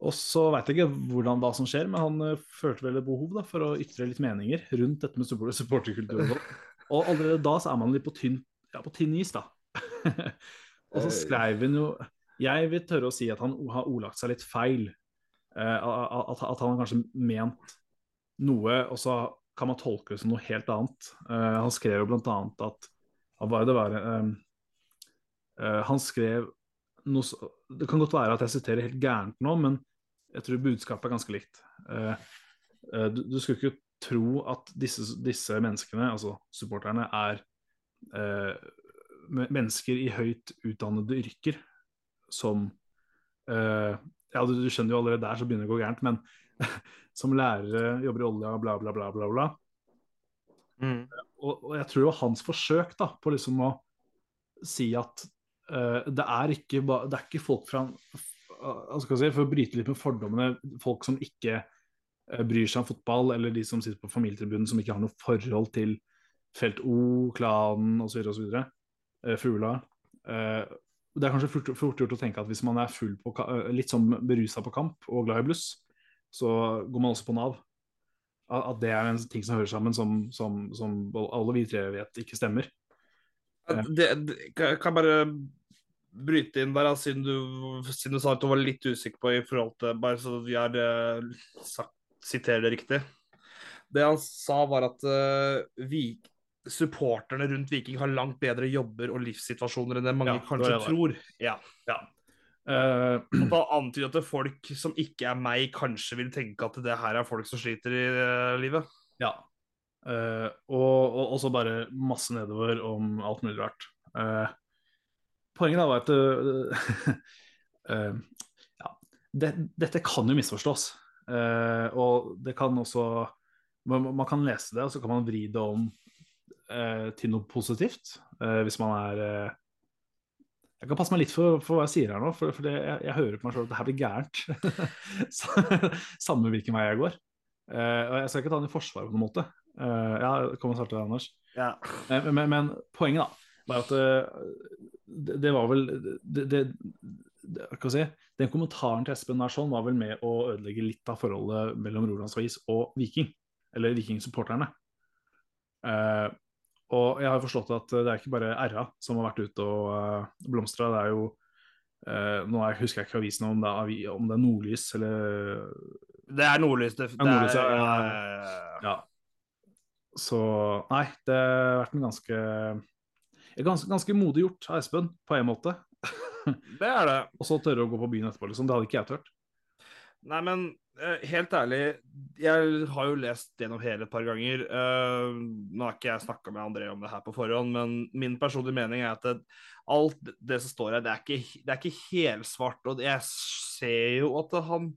Og så veit jeg ikke hvordan hva som skjer, men han eh, følte vel et behov da, for å ytre litt meninger rundt dette med supporterkulturen. og. Allerede da så er man litt på tynn, ja, på tynn is, da. og så skrev han jo Jeg vil tørre å si at han har ordlagt seg litt feil. Uh, at, at han har kanskje ment noe, og så kan man tolke det som noe helt annet. Uh, han skrev jo blant annet at Hva det var? eh, eh, han skrev noe Det kan godt være at jeg siterer helt gærent nå, men jeg tror budskapet er ganske likt. Eh, eh, du, du skulle ikke tro at disse, disse menneskene, altså supporterne, er eh, mennesker i høyt utdannede yrker som eh, Ja, du, du skjønner jo allerede der så begynner det å gå gærent, men som lærere, jobber i olja, bla, bla, bla, bla, bla. Mm. Og, og jeg tror det var hans forsøk da, på liksom å si at eh, det er ikke det er ikke folk fra si, For å bryte litt med fordommene, folk som ikke eh, bryr seg om fotball, eller de som sitter på familietribunen som ikke har noe forhold til Felt O, klanen osv., osv. Fugla. Det er kanskje fort, gjort å tenke at hvis man er full på, eh, litt sånn berusa på kamp og glad i bluss, så går man også på Nav. At det er en ting som hører sammen, som, som, som alle vi tre vet ikke stemmer. Det, det, kan bare bryte inn der, siden du, siden du sa at du var litt usikker på i forhold til Bare så vi har eh, siterer det riktig. Det han sa, var at uh, vi, supporterne rundt Viking har langt bedre jobber og livssituasjoner enn det mange Ja, kanskje det det tror. Ja. Eh, Og da antyder at folk som ikke er meg, kanskje vil tenke at det her er folk som sliter i uh, livet. Ja. Uh, og, og også bare masse nedover om alt mulig rart. Eh, poenget da var at uh, ja, det, Dette kan jo misforstås. Uh, og det kan også man, man kan lese det, og så kan man vri det om uh, til noe positivt. hvis man er Jeg kan passe meg litt for, for hva jeg sier her nå, for, for det, jeg, jeg hører på meg sjøl at det her blir gærent. Samme hvilken vei jeg går. Og jeg skal ikke ta den i forsvar på noen måte. Ja, kom og svarte deg, Anders. Ja. Men, men, men poenget da var at det, det var vel det, det, hva si, Den kommentaren til Espen der sånn var vel med å ødelegge litt av forholdet mellom Rolandsavis og Viking. Eller Viking-supporterne. Uh, og jeg har forstått at det er ikke bare RA som har vært ute og uh, blomstra. Det er jo uh, Nå er, husker jeg ikke avisen om det er, om det er Nordlys eller Det er nordlys. Det, det nordlys, ja, er, ja, ja. Ja. Så nei, det har vært en ganske Ganske, ganske modig gjort av Espen, på en måte. Det er det. Og så tørre å gå på byen etterpå, liksom. Det hadde ikke jeg tørt. Nei, men eh, helt ærlig, jeg har jo lest gjennom hele et par ganger. Uh, nå har ikke jeg snakka med André om det her på forhånd, men min personlige mening er at det, alt det som står her, det er ikke, det er ikke helsvart. Og jeg ser jo at han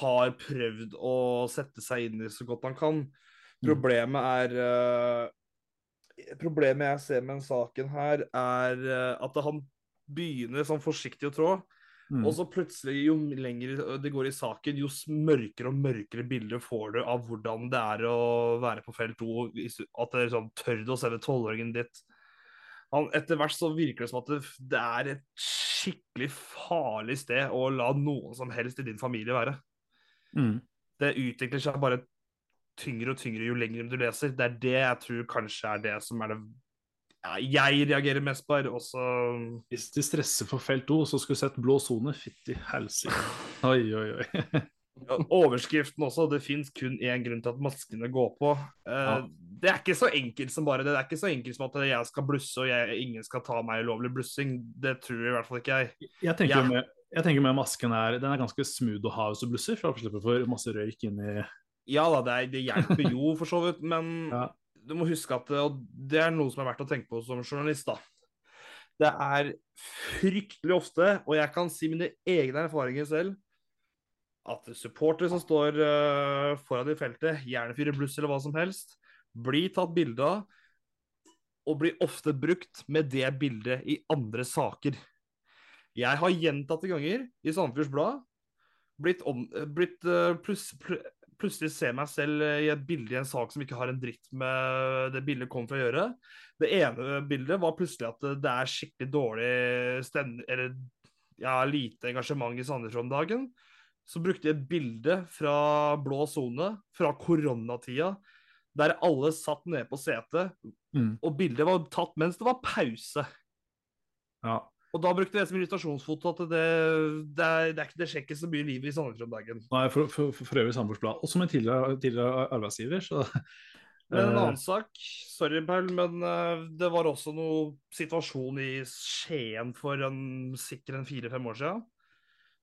har prøvd å sette seg inn i så godt han kan. Problemet er eh, Problemet jeg ser med den saken her, er eh, at han begynner sånn forsiktig å trå. Mm. Og så plutselig, jo lenger det går i saken, jo mørkere og mørkere bilder får du av hvordan det er å være på felt 2. At det er sånn tør du å sende tolvåringen ditt. Han, etter hvert så virker det som at det, det er et skikkelig farlig sted å la noen som helst i din familie være. Mm. Det utvikler seg bare tyngre og tyngre jo lenger du leser. Det er det jeg tror kanskje er det som er det ja, jeg reagerer mest på. her, Og Hvis de stresser for felt O, så skulle du sett blå sone. Fytti helsike. Oi, oi, oi. ja, overskriften også. Det fins kun én grunn til at maskene går på. Eh, Ja. Det er ikke så enkelt som bare det. Det er ikke så enkelt som at jeg skal blusse og jeg, ingen skal ta meg ulovlig blussing. Det tror i hvert fall ikke jeg. Jeg tenker, jeg... med, jeg tenker med masken er Den er ganske smooth å ha hvis du blusser, for da slipper du for masse røyk inn i Ja da, det, er, det hjelper jo for så vidt, men Ja. du må huske at det, og det er noe som er verdt å tenke på som journalist, da. Det er fryktelig ofte, og jeg kan si mine egne erfaringer selv, at supportere som står uh, foran i feltet, gjerne fyrer bluss eller hva som helst, blir tatt bilde av, og blir ofte brukt med det bildet i andre saker. Jeg har gjentatte ganger i Sandefjords Blad blitt, om, blitt uh, pluss, pl plutselig se meg selv i et bilde i en sak som ikke har en dritt med det bildet kom fra å gjøre. Det ene bildet var plutselig at det er skikkelig dårlig stemning Eller ja, lite engasjement i Sandefjord om dagen. Så brukte jeg et bilde fra blå sone, fra koronatida, der alle satt nede på setet, Mm. og bildet var tatt mens det var pause. Ja. Og da brukte jeg det som illustrasjonsfoto at det, det, er, det, er ikke, det skjer ikke så mye liv i Sandefjord om dagen. Nei, for, for, for, øvrig Sandefjords Blad. Og som en tidligere, tidligere arbeidsgiver, så Men en Eh. annen sak, sorry Paul, men eh, det var også noe situasjon i Skien for en, sikkert en fire-fem år siden.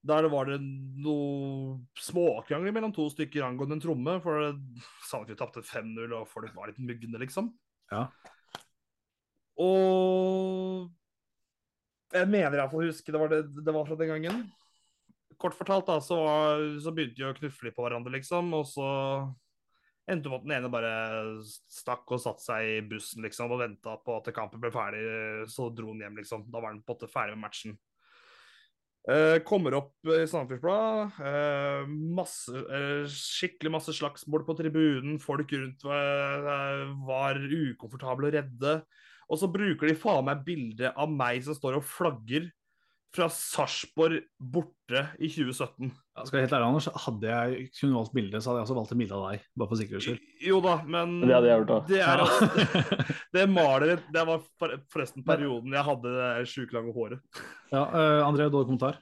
Der var det noe småkrangler mellom to stykker angående en tromme. For Sandefjord tapte 5-0, og folk var litt mugne, liksom. Ja. Og jeg mener iallfall å huske det var, det, det var fra den gangen. Kort fortalt, da, så, så begynte de å knuffe litt på hverandre, liksom. Og så endte med at den ene bare stakk og satte seg i bussen liksom, og venta på at kampen ble ferdig. Så dro han hjem, liksom. Da var han på en måte ferdig med matchen. Eh, kommer opp i Sandefjordsbladet. Eh, masse, eh, skikkelig masse slagsmål på tribunen. Folk rundt var, eh, var ukomfortable og redde. Og så bruker de faen meg bilde av meg som står og flagger fra Sarpsborg borte i 2017. Ja, skal jeg helt ærlig, Anders, hadde jeg kun valgt bilde, så hadde jeg også valgt et bilde av deg. Bare for sikkerhets skyld. Jo da, men Det hadde jeg gjort også. Det, er, Ja. det maler Det var forresten perioden jeg hadde det sjukt lange håret. ja, uh, André, du har kommentar?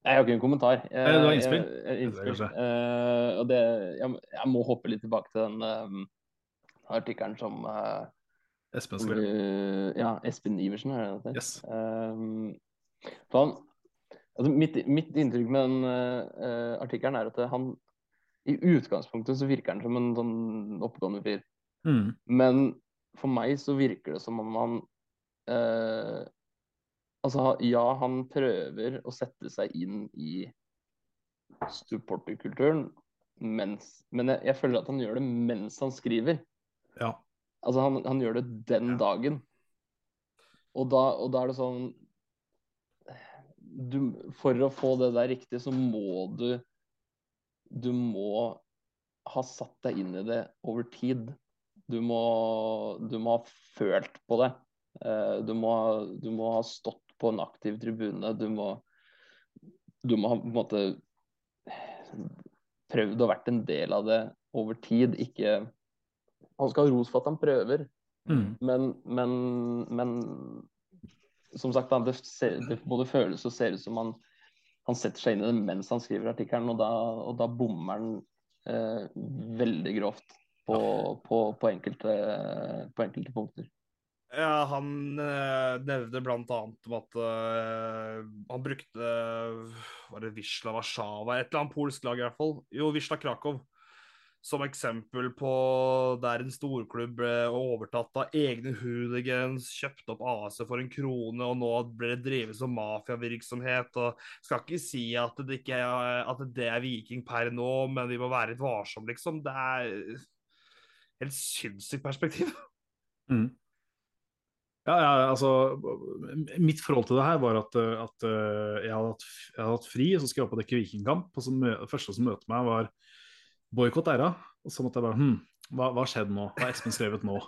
Jeg har ikke en kommentar. Jeg, Nei, du har innspill? Jeg, jeg, innspill. Eh, og det, jeg, jeg må hoppe litt tilbake til den uh, artikkelen som eh, Espen skal. Ja, Espen Iversen, er det det? Yes. Eh, for han, altså mitt, mitt inntrykk med den uh, artikkelen er at han i utgangspunktet så virker han som en sånn oppegående fyr. Mm. Men for meg så virker det som om han uh, Altså, ja, han prøver å sette seg inn i supporterkulturen, mens, men jeg, jeg føler at han gjør det mens han skriver. Ja. Altså, han, han gjør det den dagen. Og da, og da er det sånn du, For å få det der riktig, så må du Du må ha satt deg inn i det over tid. Du må, du må ha følt på det. Eh, Du må, du må ha stått på en aktiv tribune. Du må, du må ha på en måte prøvd å vært en del av det over tid. Ikke Han skal ha ros for at han prøver, Mm. men, men, men som sagt, det, ser, det både føles og ser ut som han, han setter seg inn i det mens han skriver artikkelen, og da, og da bommer han eh, veldig grovt på, på, på, enkelte, på enkelte punkter. Ja, han eh, nevner blant annet om at eh, han brukte Var det Wisla Warszawa? Et eller annet polsk lag, i hvert fall. Jo, Wisla Krakow. Som eksempel på der en storklubb ble overtatt av egne hooligans, kjøpt opp AS for en krone, og nå ble det drevet som mafiavirksomhet. og Skal ikke si at det, ikke er, at det er Viking per nå, men vi må være litt varsomme, liksom. Det er helt sinnssykt perspektiv. Mm. Ja, ja, altså Mitt forhold til det her var at, at eh, jeg, hadde hatt, jeg, hadde hatt, fri, så skulle jeg opp og dekke Vikingkamp. Og så mø, det første som møtte meg, var boikott æra. Og så måtte jeg bare Hm, hva har skjedd nå? Hva har Espen skrevet nå?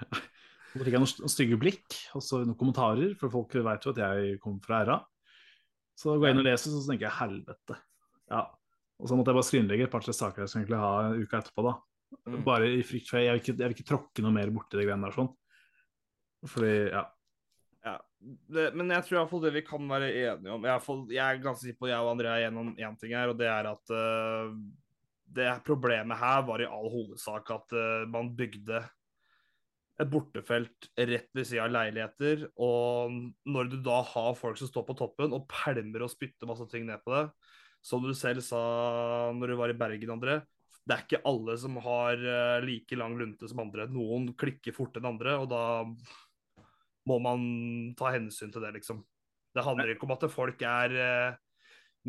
Så fikk jeg noen stygge blikk og så noen kommentarer, for folk vet jo at jeg kommer fra æra. Så går jeg inn og leser, så tenker jeg helvete. Ja. Og så måtte jeg bare skrinlegge et par-tre saker jeg skulle egentlig ha uke etterpå. da. Mm. Bare i frykt for jeg vil, ikke, jeg vil ikke tråkke noe mer borti det greiene der. sånn. Fordi, ja. ja. Det, men jeg tror iallfall det vi kan være enige om Jeg, jeg er ganske sikker på jeg og André er enige om én ting her, og det er at uh, det problemet her var i all hovedsak at uh, man bygde et bortefelt rett ved siden av leiligheter. Og når du da har folk som står på toppen og pælmer og spytter masse ting ned på det, som du selv sa når du var i Bergen, André, det er ikke alle som har uh, like lang lunte som andre. Noen klikker fortere enn andre, og da må man ta hensyn til det, liksom. Det handler ikke om at folk er uh,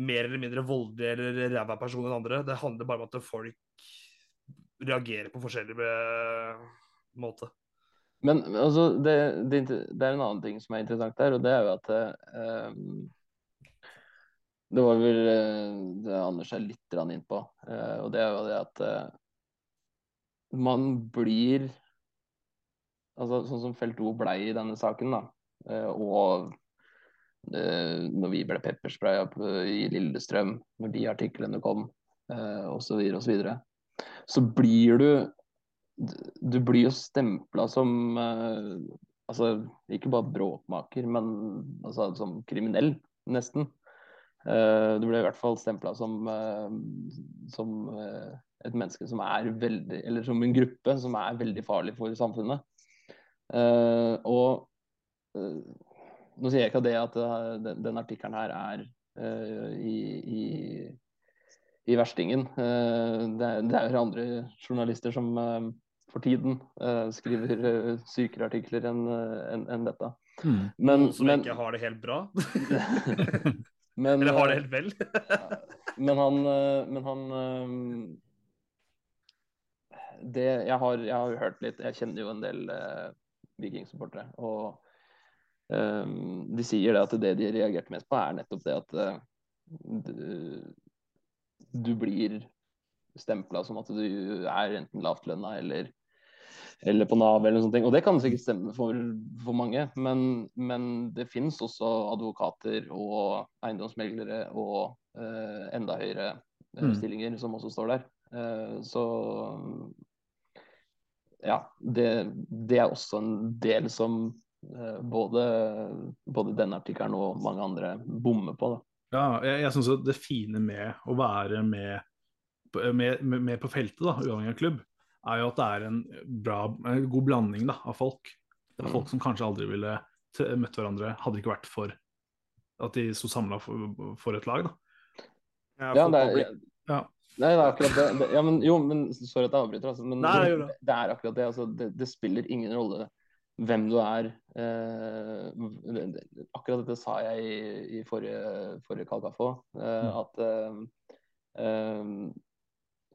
mer eller mindre voldelige eller ræva personer enn andre. Det handler bare om at folk reagerer på forskjellig måte. Men altså, det, det, det, er en annen ting som er interessant der, og det er jo at um, Det var vel det Anders er litt inn på, uh, og det er jo det at uh, man blir altså Sånn som Felt O blei i denne saken, da, uh, og når vi ble pepperspraya i Lillestrøm, når de artiklene kom, uh, osv., osv., så, så blir du du blir jo stempla som uh, altså, ikke bare bråkmaker, men altså, som kriminell, nesten. Du blir i hvert fall stempla som, som et menneske som er veldig Eller som en gruppe som er veldig farlig for samfunnet. og nå sier jeg ikke det at den, den artikkelen her er i, i i verstingen. Det er, det er andre journalister som for tiden uh, skriver uh, sykere artikler enn en, en dette. Mm. Men, som men, ikke har det helt bra? men, Eller har det helt vel? men han, men han det, jeg, har, jeg har hørt litt Jeg kjenner jo en del eh, vikingsupportere. Og de sier det at det de reagerte mest på, er nettopp det at uh, du, du blir stempla som at du er enten lavtlønna eller eller på Nav eller noe sånt. Og det kan sikkert stemme for, for mange, men, men, det finnes også advokater og eiendomsmeglere og uh, enda høyere uh, stillinger som også står der. Uh, så ja, det, det, er også en del som både, både denne artikkelen og mange andre bommer på. Da. Ja, jeg, jeg syns det fine med å være med, med, med på feltet, da, uavhengig av klubb, er jo at det er en, bra, en god blanding da, av folk. Det er folk som kanskje aldri ville møtt hverandre, hadde det ikke vært for at de sto samla for, for, et lag. da. Ja, ja, det er, ja. Nei, det er akkurat det. det ja, men, jo, men Sorry at jeg avbryter. Altså, men Nei, det, det, er akkurat det. Altså, det, det, spiller ingen rolle hvem du er. Eh, akkurat dette sa jeg i, i forrige, forrige Kalkafo. Eh, mm. At eh,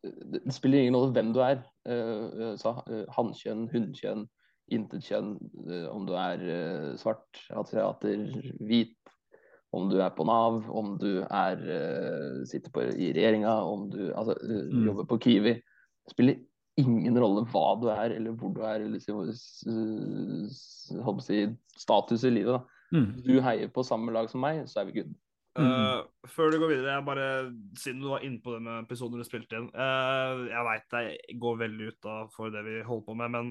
det spiller ingen rolle hvem du er. Uh, Hannkjønn, hunnkjønn, intetkjønn. Om du er svart, asiater, hvit. Om du er på Nav, om du er, sitter på, i regjeringa, om du altså, mm. jobber på Kiwi. Det spiller ingen rolle hva du er, eller hvor du er, eller si, status i livet. Mm. Du heier på samme lag som meg, så er vi good. Uh, før du går videre, jeg bare, siden du var inne på det med episoder du spilte inn uh, Jeg veit det går veldig ut av for det vi holder på med, men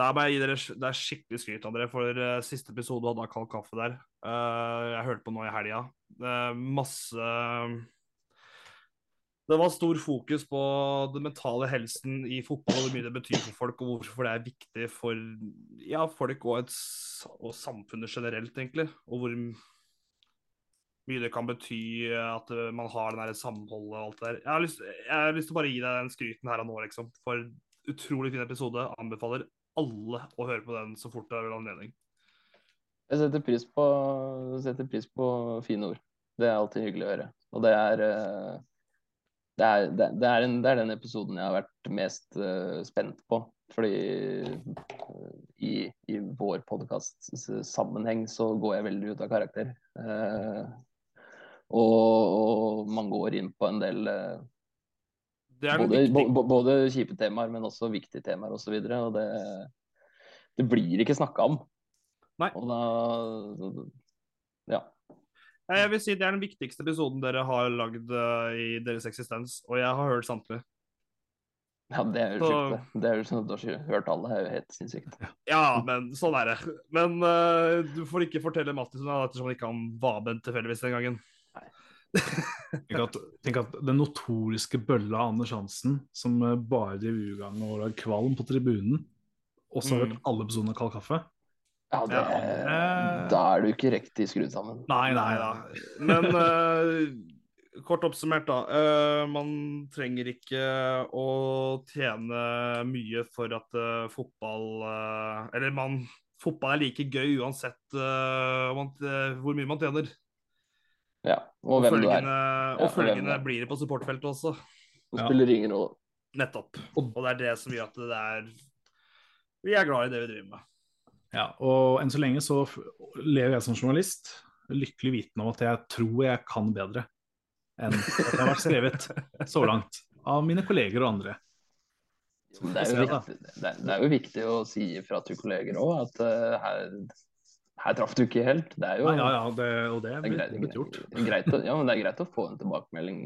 der må jeg gi dere det er skikkelig skryt av dere for uh, siste episode hadde av Kald kaffe der. jeg hørte på nå i helga. masse det var stor fokus på den mentale helsen i fotball, hvor mye det betyr for folk, og hvorfor det er viktig for ja, folk og, et, og samfunnet generelt, egentlig. Og hvor mye det kan bety at man har den der samholdet og alt det der. Jeg har, lyst, jeg har lyst til å bare gi deg den skryten her og nå, liksom. For utrolig fin episode. Anbefaler alle å høre på den så fort det er anledning. Jeg setter pris på, setter pris på fine ord. Det er alltid hyggelig å høre. Og det er eh, det er, det, det, er en, det er, den episoden jeg har vært mest uh, spent på. Fordi uh, i, i, vår podkast-sammenheng så går jeg veldig ut av karakter. Uh, og, og, man går inn på en del både, bo, både, kjipe temaer, men også viktige temaer osv. Og, så og det, det blir ikke snakka om. Nei. Og da Ja. Jeg vil si Det er den viktigste episoden dere har lagd uh, i deres eksistens, og jeg har hørt samtlige. Ja, det er jo så... sjukt, det. Det er jo sånn at Du har hørt alle, det er jo helt sinnssykt. Ja, men sånn er det. Men uh, du får ikke fortelle Mattis ettersom han ikke han var med tilfeldigvis den gangen. Nei. tenk, at, tenk, at, den notoriske bølla Anders Hansen, som eh, bare driver ugagn og lager kvalm på tribunen, også har hørt mm. alle episodene av Kald kaffe ja, det, ja, da er du ikke riktig skrudd sammen. Nei, nei da. Men uh, kort oppsummert, da. Uh, man trenger ikke å tjene mye for at uh, fotball Eller man, fotball er like gøy uansett man, hvor mye man tjener. Ja, og, og hvem følgende, du er. Og ja, følgende blir det på supportfeltet også. Det spiller ingen rolle. Nettopp. Og det er det som gjør at det er Vi er glad i det vi driver med. Ja, og enn så lenge så lever jeg som journalist lykkelig vitende om at jeg tror jeg kan bedre enn at det har vært skrevet så langt av mine kolleger og andre. Det er, viktig, det, er, jo viktig, å si fra til kolleger òg at uh, her, her traff du ikke helt. Det er jo ja, ja, det, og det er blitt, greit, gjort. Greit, ja, men det er greit å få en tilbakemelding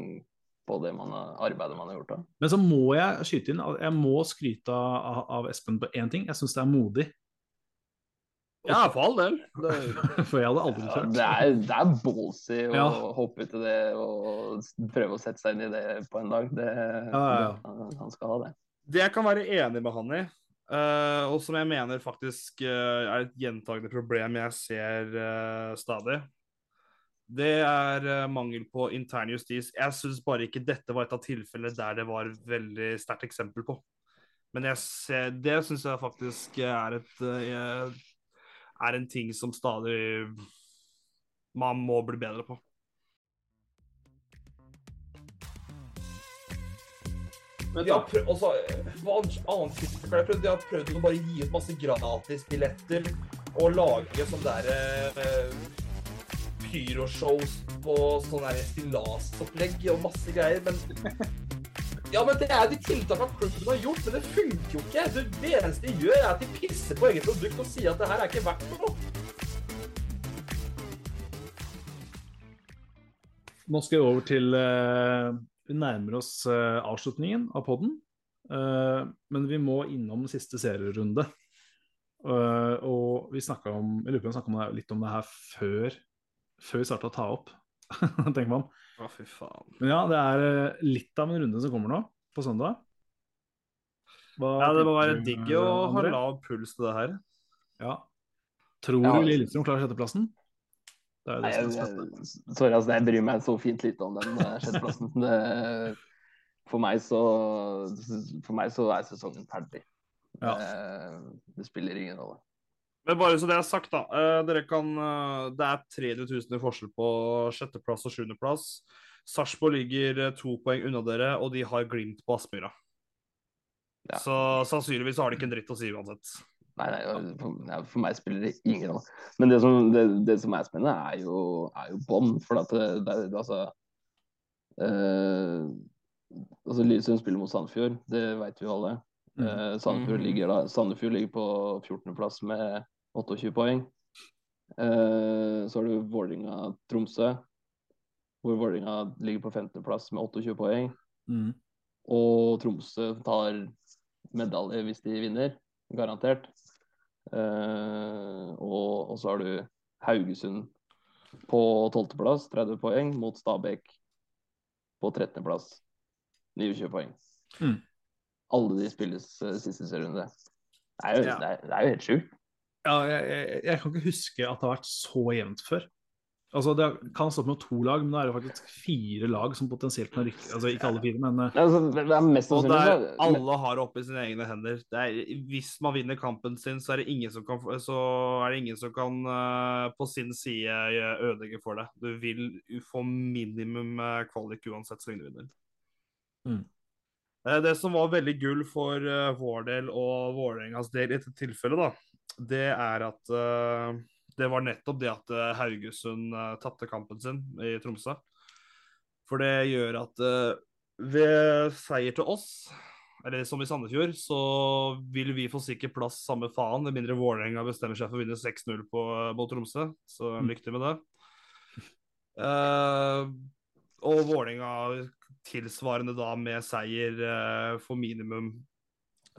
på det man har, arbeidet man har gjort. Da. Men så må jeg skyte inn jeg må skryte av, av Espen på én ting. Jeg syns det er modig ja, for all del. Det... for jeg hadde aldri turt. Ja, det, er, det er ballsy å ja. hoppe ut i det og prøve å sette seg inn i det på en dag. Det, ja, han skal ha det. Det jeg kan være enig med han i, uh, og som jeg mener faktisk uh, er et gjentagende problem jeg ser uh, stadig, det er mangel på intern justis. Jeg syns bare ikke dette var et av tilfellene der det var veldig sterkt eksempel på. Men ser, det syns jeg faktisk er et er en ting som stadig man må bli bedre på. Men de har også, hva annet de har prøvd? De har prøvd å bare gi ut masse gratisbilletter og lage sånne der eh, pyroshows på sånn stillasopplegg og masse greier. Men ja, men det er de tiltakene klubben har gjort, men det funker jo ikke. Det, eneste de gjør, er at de pisser på eget produkt og sier at det her er ikke verdt noe. Nå skal vi over til uh, Vi nærmer oss uh, avslutningen av poden. Uh, men vi må innom siste serierunde. Og vi snakka om Jeg lurer på om vi snakka litt om det her før, før vi starta å ta opp. tenker man. Å, fy faen. Men ja, det er eh, litt av en runde som kommer nå, på søndag. Hva ja, det må være digg å ha lav puls til det her. Ja. Tror ja. du Lillestrøm klarer sjetteplassen? Det det Nei, jeg, sorry, altså, jeg bryr meg så fint lite om den sjetteplassen. sjetteplassen. for, meg så, for meg så er sesongen ferdig. Ja. Det, det spiller ingen rolle. Men bare så det er sagt, da. Uh, dere kan, uh, det er 300 000 i forskjell på sjetteplass og sjuendeplass. Sarpsborg ligger uh, to poeng unna dere, og de har Glimt på Aspmyra. Ja. Så sannsynligvis har de ikke en dritt å si uansett. Nei, nei for, for, meg spiller det ingen rolle. Men det som, det, det som, er spennende, er jo, er jo bånd. For at det, det, altså altså Lysund spiller mot Sandefjord, det vet vi jo alle. Mm. Sandefjord, mm. ligger da, Sandefjord ligger på 14.-plass med 28 poeng. Eh, så har du Vålerenga-Tromsø, hvor Vålerenga ligger på 15.-plass med 28 poeng. Mm. Og Tromsø tar medalje hvis de vinner, garantert. Eh, og, og, så har du Haugesund på 12.-plass, 30 poeng, mot Stabæk på 13.-plass. 29 poeng. Mm. Alle de spilles uh, siste serierunde. Det Ja. det det er jo helt sjukt. Ja, jeg, jeg, jeg kan ikke huske at det har vært så jevnt før. Altså, Det kan stå med to lag, men nå er det faktisk fire lag som potensielt kan rykke. Altså Ikke alle fire, men eh, Altså, det er mest Og der alle har det oppe i sine egne hender. Det er, hvis man vinner kampen sin, så er det ingen som kan, så er det ingen som kan eh, på sin side ødelegge for det. Du vil få minimum eh, kvalik uansett så lenge du vinner. Mm. Det som var veldig gull for vår del og Vålerengas del i dette tilfellet, da, det er at uh, det var nettopp det at eh, Haugesund uh, tapte kampen sin i Tromsø. For det gjør at uh, ved seier til oss, eller som i Sandefjord, så vil vi få sikker plass samme faen, med mindre Vålerenga bestemmer seg for å vinne 6-0 på, mot Tromsø. Så Mm. lykke til med det. Uh, og Vålerenga tilsvarende da med seier uh, for minimum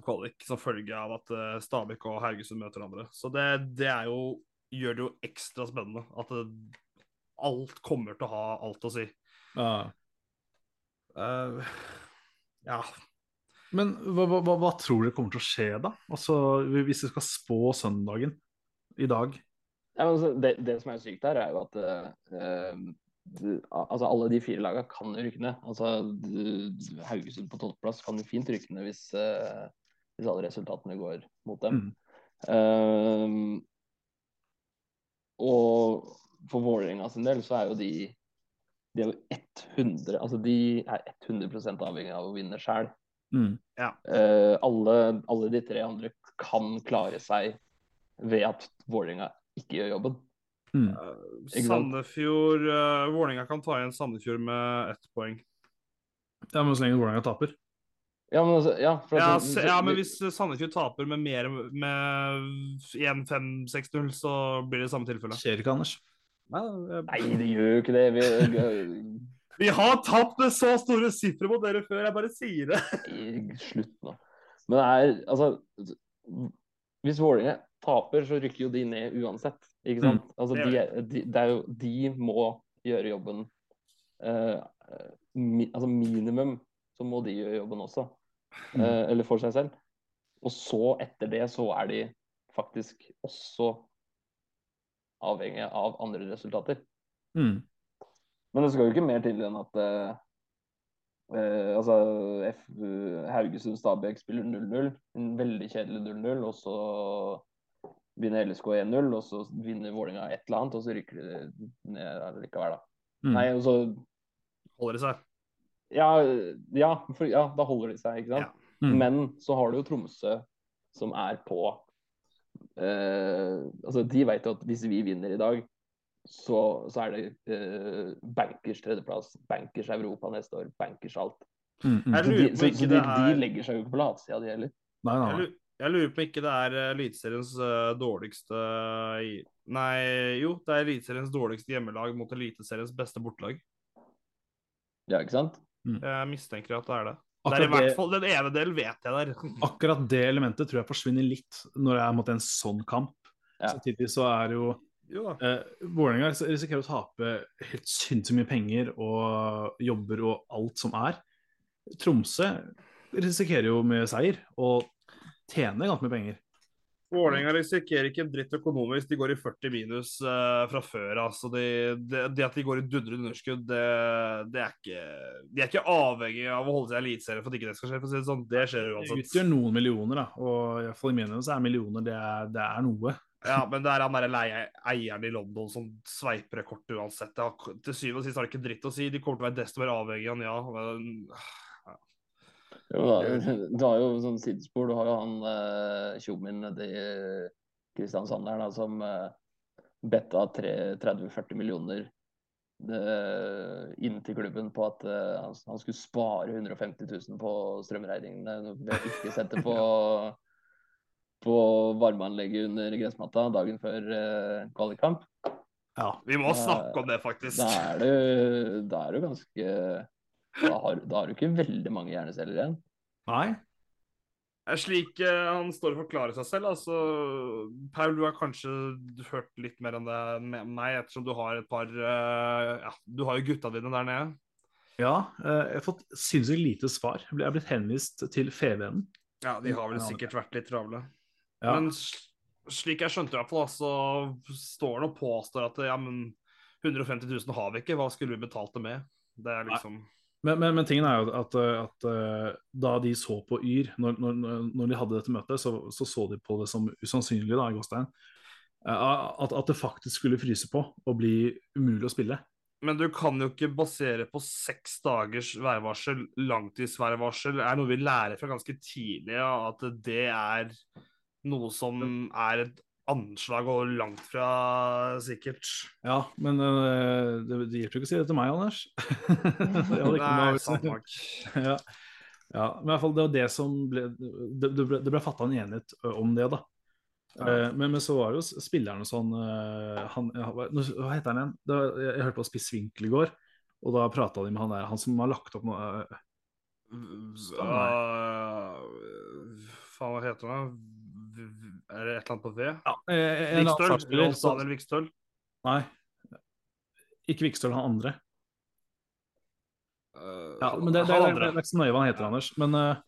kvalik, som følge av at eh, Stabæk og Haugesund møter hverandre. Så det, det er jo, gjør det jo ekstra spennende at det, alt kommer til å ha alt å si. ja. Uh, ja. Men hva, hva, hva, tror dere kommer til å skje, da? Altså, Hvis du skal spå søndagen i dag? Ja, men altså, det, det som er sykt her, er jo at eh, eh, du- altså, alle de fire lagene kan rykke ned. Altså, du- Haugesund på tolvteplass kan jo fint rykke ned hvis, eh, hvis alle resultatene går mot dem. Mm. Eh, og for Vålerenga sin del så er jo de de er jo 100 altså de er 100 avhengig av å vinne sjøl. Mm. alle, alle de tre andre kan klare seg ved at Vålerenga ikke gjør jobben. Mm. Ikke? Sandefjord uh, Vålerenga kan ta igjen Sandefjord med ett poeng. Ja, men så lenge Vålerenga taper. Ja, men, altså, ja, for Ja, så, ja, men hvis Sandefjord taper med mer med 1-5-6-0, så blir det samme tilfelle. Skjer ikke, Anders. Nei, det gjør jo ikke det. Vi, Vi har tapt med så store sifre mot dere før, jeg bare sier det. Slutt nå. Men det er altså Hvis Vålerenga taper, så rykker jo de ned uansett. Ikke sant? Altså, det de, de, det er jo, de må gjøre jobben Uh, mi, Altså minimum så må de gjøre jobben også. Eh, eller for seg selv. Og så, etter det, så er de faktisk også avhengige av andre resultater. Mm. Men det skal jo ikke mer til enn at eh, eh, altså F, Haugesund-Stabæk spiller 0-0. En veldig kjedelig 0-0. Og så vinner LSK 1-0, og så vinner Vålerenga et eller annet, og så rykker de ned likevel, da. Mm. Nei, og så Holder det seg. Ja, ja, for, ja, da holder de seg, ikke sant. Ja. Mm. Men så har du jo Tromsø, som er på eh, Altså, de vet jo at hvis vi vinner i dag, så, så er det eh, bankers tredjeplass, bankers Europa neste år, bankers alt. Mm. Mm. Så, de, så, så de, det de er- legger seg jo ikke på latsida, de heller. Nei, nei, Jeg, nei. jeg lurer på ikke det er eh, Eliteseriens eh, dårligste Nei, jo, det er Eliteseriens dårligste hjemmelag mot Eliteseriens beste bortelag. Ja, ikke sant? Jeg mistenker at det er det. Det er i hvert fall den ene delen vet jeg der. akkurat det elementet tror jeg forsvinner litt når det er mot en sånn kamp. Ja. Samtidig så er jo Jo da. eh, Vålerenga risikerer å tape helt sinnssykt mye penger og jobber og alt som er. Tromsø risikerer jo med seier å tjene ganske mye penger. Vålerenga risikerer ikke en dritt økonomisk. De går i 40 minus uh, fra før Altså det, de, de at de går i dundrende underskudd, det, det er ikke De er ikke avhengig av å holde seg i Eliteserien for at ikke det skal skje. For å si det sånn, det skjer Det uansett. utgjør noen millioner, da. Og i hvert fall i mine øyne så er millioner det er, det er noe. Ja, men det er han der leie- eieren i London som sveiper det kortet uansett. Det har, til syvende og sist har det ikke dritt å si. De kommer til å være desto mer avhengig av ja. Men, du har jo sånn sidespor. Du har jo han uh, tjommien nede i Kristiansand der, da, som uh, betta 30-40 millioner eh, inn til klubben på at uh, han, skulle spare 150 000 på strømregningene ved ikke sette på på varmeanlegget under gressmatta dagen før uh, kvalikkamp. Ja. vi må snakke om det, faktisk. Da er du, da er du ganske da har, da har du ikke veldig mange hjerneceller igjen. Nei. Det er slik eh, han står og forklarer seg selv. altså, Paul, du har kanskje hørt litt mer enn det med meg, ettersom du har et par eh, ja, Du har jo gutta dine der nede. Ja, eh, jeg har fått sinnssykt lite svar. Jeg er blitt henvist til FVN. Ja, de har vel sikkert vært litt travle. Ja. Men slik jeg skjønte i hvert fall, så står han og påstår at ja, men 150 000 har vi ikke, hva skulle vi betalt det med? Det er liksom Men, men, men tingen er jo at, at eh, da de så på Yr, når, når, når de hadde dette møtet, så, så så de på det som usannsynlig, da, Gåstein. Eh, At, at det faktisk skulle fryse på og bli umulig å spille. Men du kan jo ikke basere på seks dagers værvarsel, langtidsværvarsel, Det er noe vi lærer fra ganske tidlig, ja, at det er noe som er et anslag og langt fra sikkert. Ja, men uh, det, det hjelper ikke å si det til meg, Anders. Nei, sant nok. ja. ja, men i hvert fall det var det som ble Det, det ble, det ble fatta en enighet om det, da. Ja. Eh, men, men så var det jo spillerne sånn eh, han, hva heter han igjen? Det var, jeg, jeg hørte på Spiss Winkel i går, og da prata de med han der, han som har lagt opp noe Uh, faen, hva heter han? Er det et eller annet på V? ja, eh, annen Vikstøl? Rolf Daniel Vikstøl? Nei. Ikke Vikstøl, han andre. Uh, Ja, men det, det, det, det, andre. er ikke så nøye hva han heter, Anders. Men, eh,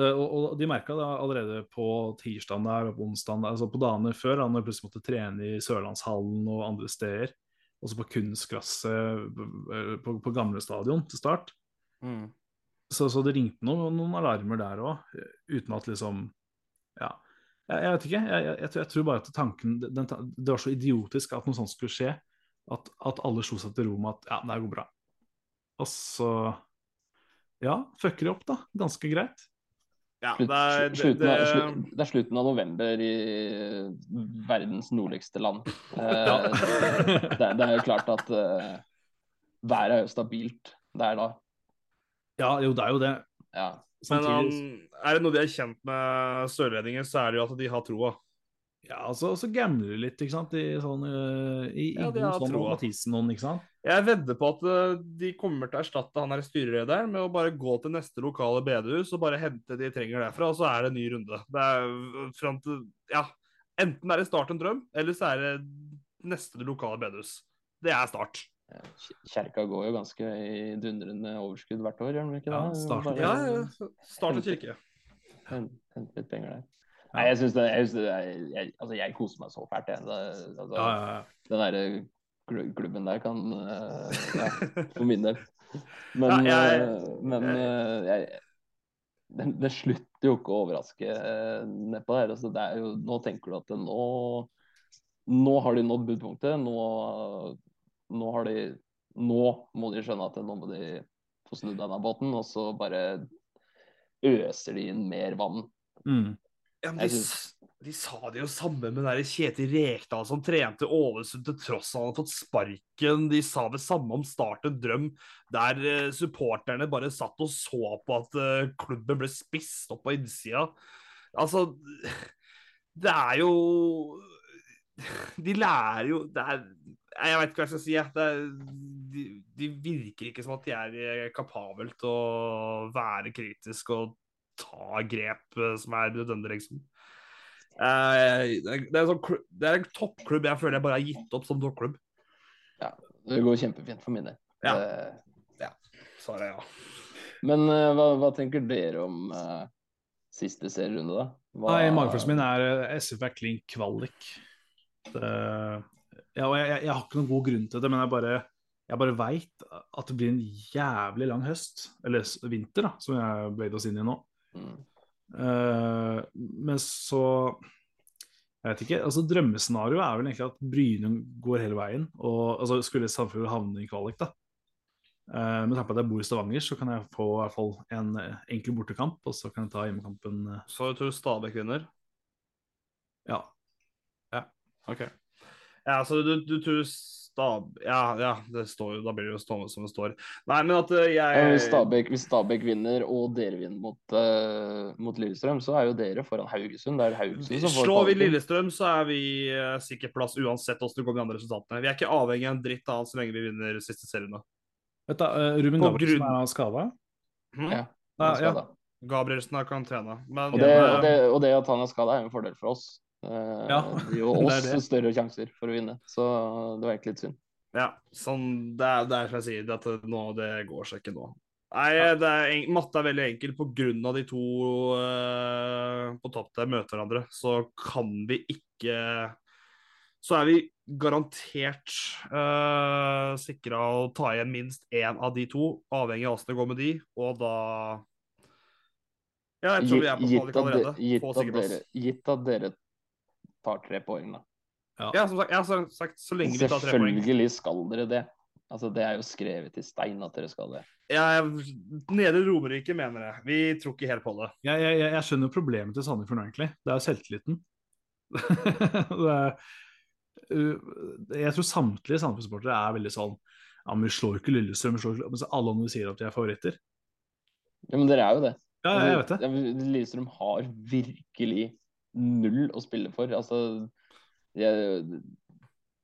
eh, og, og de merka det allerede på tirsdagen der og på onsdagen, der, altså på dagene før, da når de plutselig måtte trene i Sørlandshallen og andre steder. Også på kunstgresset eh, på, på gamle stadion til start. Mm. Så, så det ringte noen, noen alarmer der òg, uten at liksom Ja. Jeg, jeg vet ikke. Jeg, jeg, jeg, tror- bare at tanken den, Det var så idiotisk at noe sånt skulle skje, at, at alle slo seg til ro med at ja, det her går bra. Og så Ja, fucker de opp, da. Ganske greit. Ja, det er, det, slutten av, det, det er slutten av november i verdens nordligste land. Eh, Ja. det, er- det er jo klart at uh, været er jo stabilt der da. Ja, jo, det er jo det. Ja. men um, Samtidig er det noe de er kjent med sørlendinger, så er det jo at de har troa. Ja, altså, så gambler de litt, ikke sant, i sånn øh, I, i Ja, de god har sånn troa. Mathisen-ånd, ikke sant. Jeg vedder på at uh, de kommer til å erstatte han her styrelederen med å bare gå til neste lokale bedehus og bare hente de trenger derfra, og så er det en ny runde. Det er fram til Ja, enten er det start en drøm, eller så er det neste lokale bedehus. Det er start. Kjerka går jo ganske i dundrende overskudd hvert år, gjør den ikke det? Ja, Bare Ja, ja. Start en kirke. Hen- Hente litt penger der. Nei, jeg syns det, jeg, synes det jeg, altså, jeg koser meg så fælt, jeg. Altså, Ja, ja, ja. Den derre klu- klubben der kan eh, Ja, for min del. Men, eh, men eh, det, det slutter jo ikke å overraske nedpå der. Altså, det er jo, nå tenker du at det, nå Nå har de nådd budpunktet. Nå, nå har de Nå må de skjønne at nå må de få snudd denne båten, og så bare øser de inn mer vann. Ja, Mm. men de, de sa det jo samme med den der Kjetil Rekdal som trente Ålesund til tross han hadde fått sparken. De sa det samme om Start en drøm, der eh, supporterne bare satt og så på at eh, klubben ble spist opp på innsida. Altså Det er jo De lærer jo det er, Jeg vet ikke hva jeg skal si. Det er, de, de virker ikke som at de er kapabelt til å være kritisk og ta grep eh, som er nødvendig, liksom. Uh, det, er, det, er en sånn, det er en toppklubb jeg føler jeg bare har gitt opp som toppklubb. Det går kjempefint for min del. Ja. Det- Svaret er ja. Men uh, hva, hva tenker dere om eh, siste serierunde, da? Hva- Nei, magefølelsen min er eh, SF er klink kvalik. Det, ja, og jeg, jeg, jeg har ikke noen god grunn til det, men jeg bare, jeg bare veit at det blir en jævlig lang høst, eller vinter, da, som jeg blade oss inn i nå. Mm. Uh, men så Jeg vet ikke. altså Drømmescenarioet er vel egentlig at Bryne går hele veien. Og altså Skulle Sandefjord havne i kvalik, da. Uh, med tanke på at jeg bor i Stavanger, så kan jeg få i hvert fall en eh, enkel bortekamp, og så kan jeg ta hjemmekampen. Så du tror Stabæk vinner? ja. OK. Ja, så du, du tror Stab... Ja, ja, det står jo Da blir det jo stående som det står. Nei, men at eh, jeg hvis, Stabæk, hvis Stabæk vinner og dere vinner mot, uh, mot Lillestrøm, så er jo dere foran Haugesund. Det er Haugesund som får Slår vi. Lillestrøm, så er vi uh, sikker plass uansett hvordan det går med de andre resultatene. Vi er ikke avhengig av en dritt annet så lenge vi vinner siste serien. Vet du, uh, Ruben Gabrielsen grunn- er skada? Hm? Ja, Ja, han er skada. Ja. Gabrielsen er karantene. Men Og det, eh, og, det, og det at han er skada, er en fordel for oss. Eh, Ja, det gir jo det oss det. større sjanser for å vinne, så det var egentlig litt synd. Ja, sånn, det er, det er som jeg sier, at det, nå, det går seg ikke nå. Nei, det er, matte er veldig enkel. På grunn av de to uh, på topp der møter hverandre, så kan vi ikke Så er vi garantert uh, sikra å ta igjen minst én av de to, avhengig av åssen det går med de, og da Ja, jeg tror vi er på kvalik allerede. gitt, at dere, gitt at dere tar tre poeng, da. Ja, som sagt, jeg har sagt så lenge vi tar tre poeng. Selvfølgelig skal dere det. Altså, det er jo skrevet i stein at dere skal det. Nede Nedre Romerike mener jeg. Vi tror ikke helt på det. Jeg, jeg, jeg- jeg skjønner problemet til Sandefjord nå, egentlig. Det er jo selvtilliten. det er, uh, jeg tror samtlige Sandefjord-sportere er veldig sånn Ja, men vi slår ikke Lillestrøm, vi slår ikke Mens alle andre sier at de er favoritter. Ja, men dere er jo det. Ja, jeg vet det. Ja, Lillestrøm har virkelig null å spille for. Altså jeg,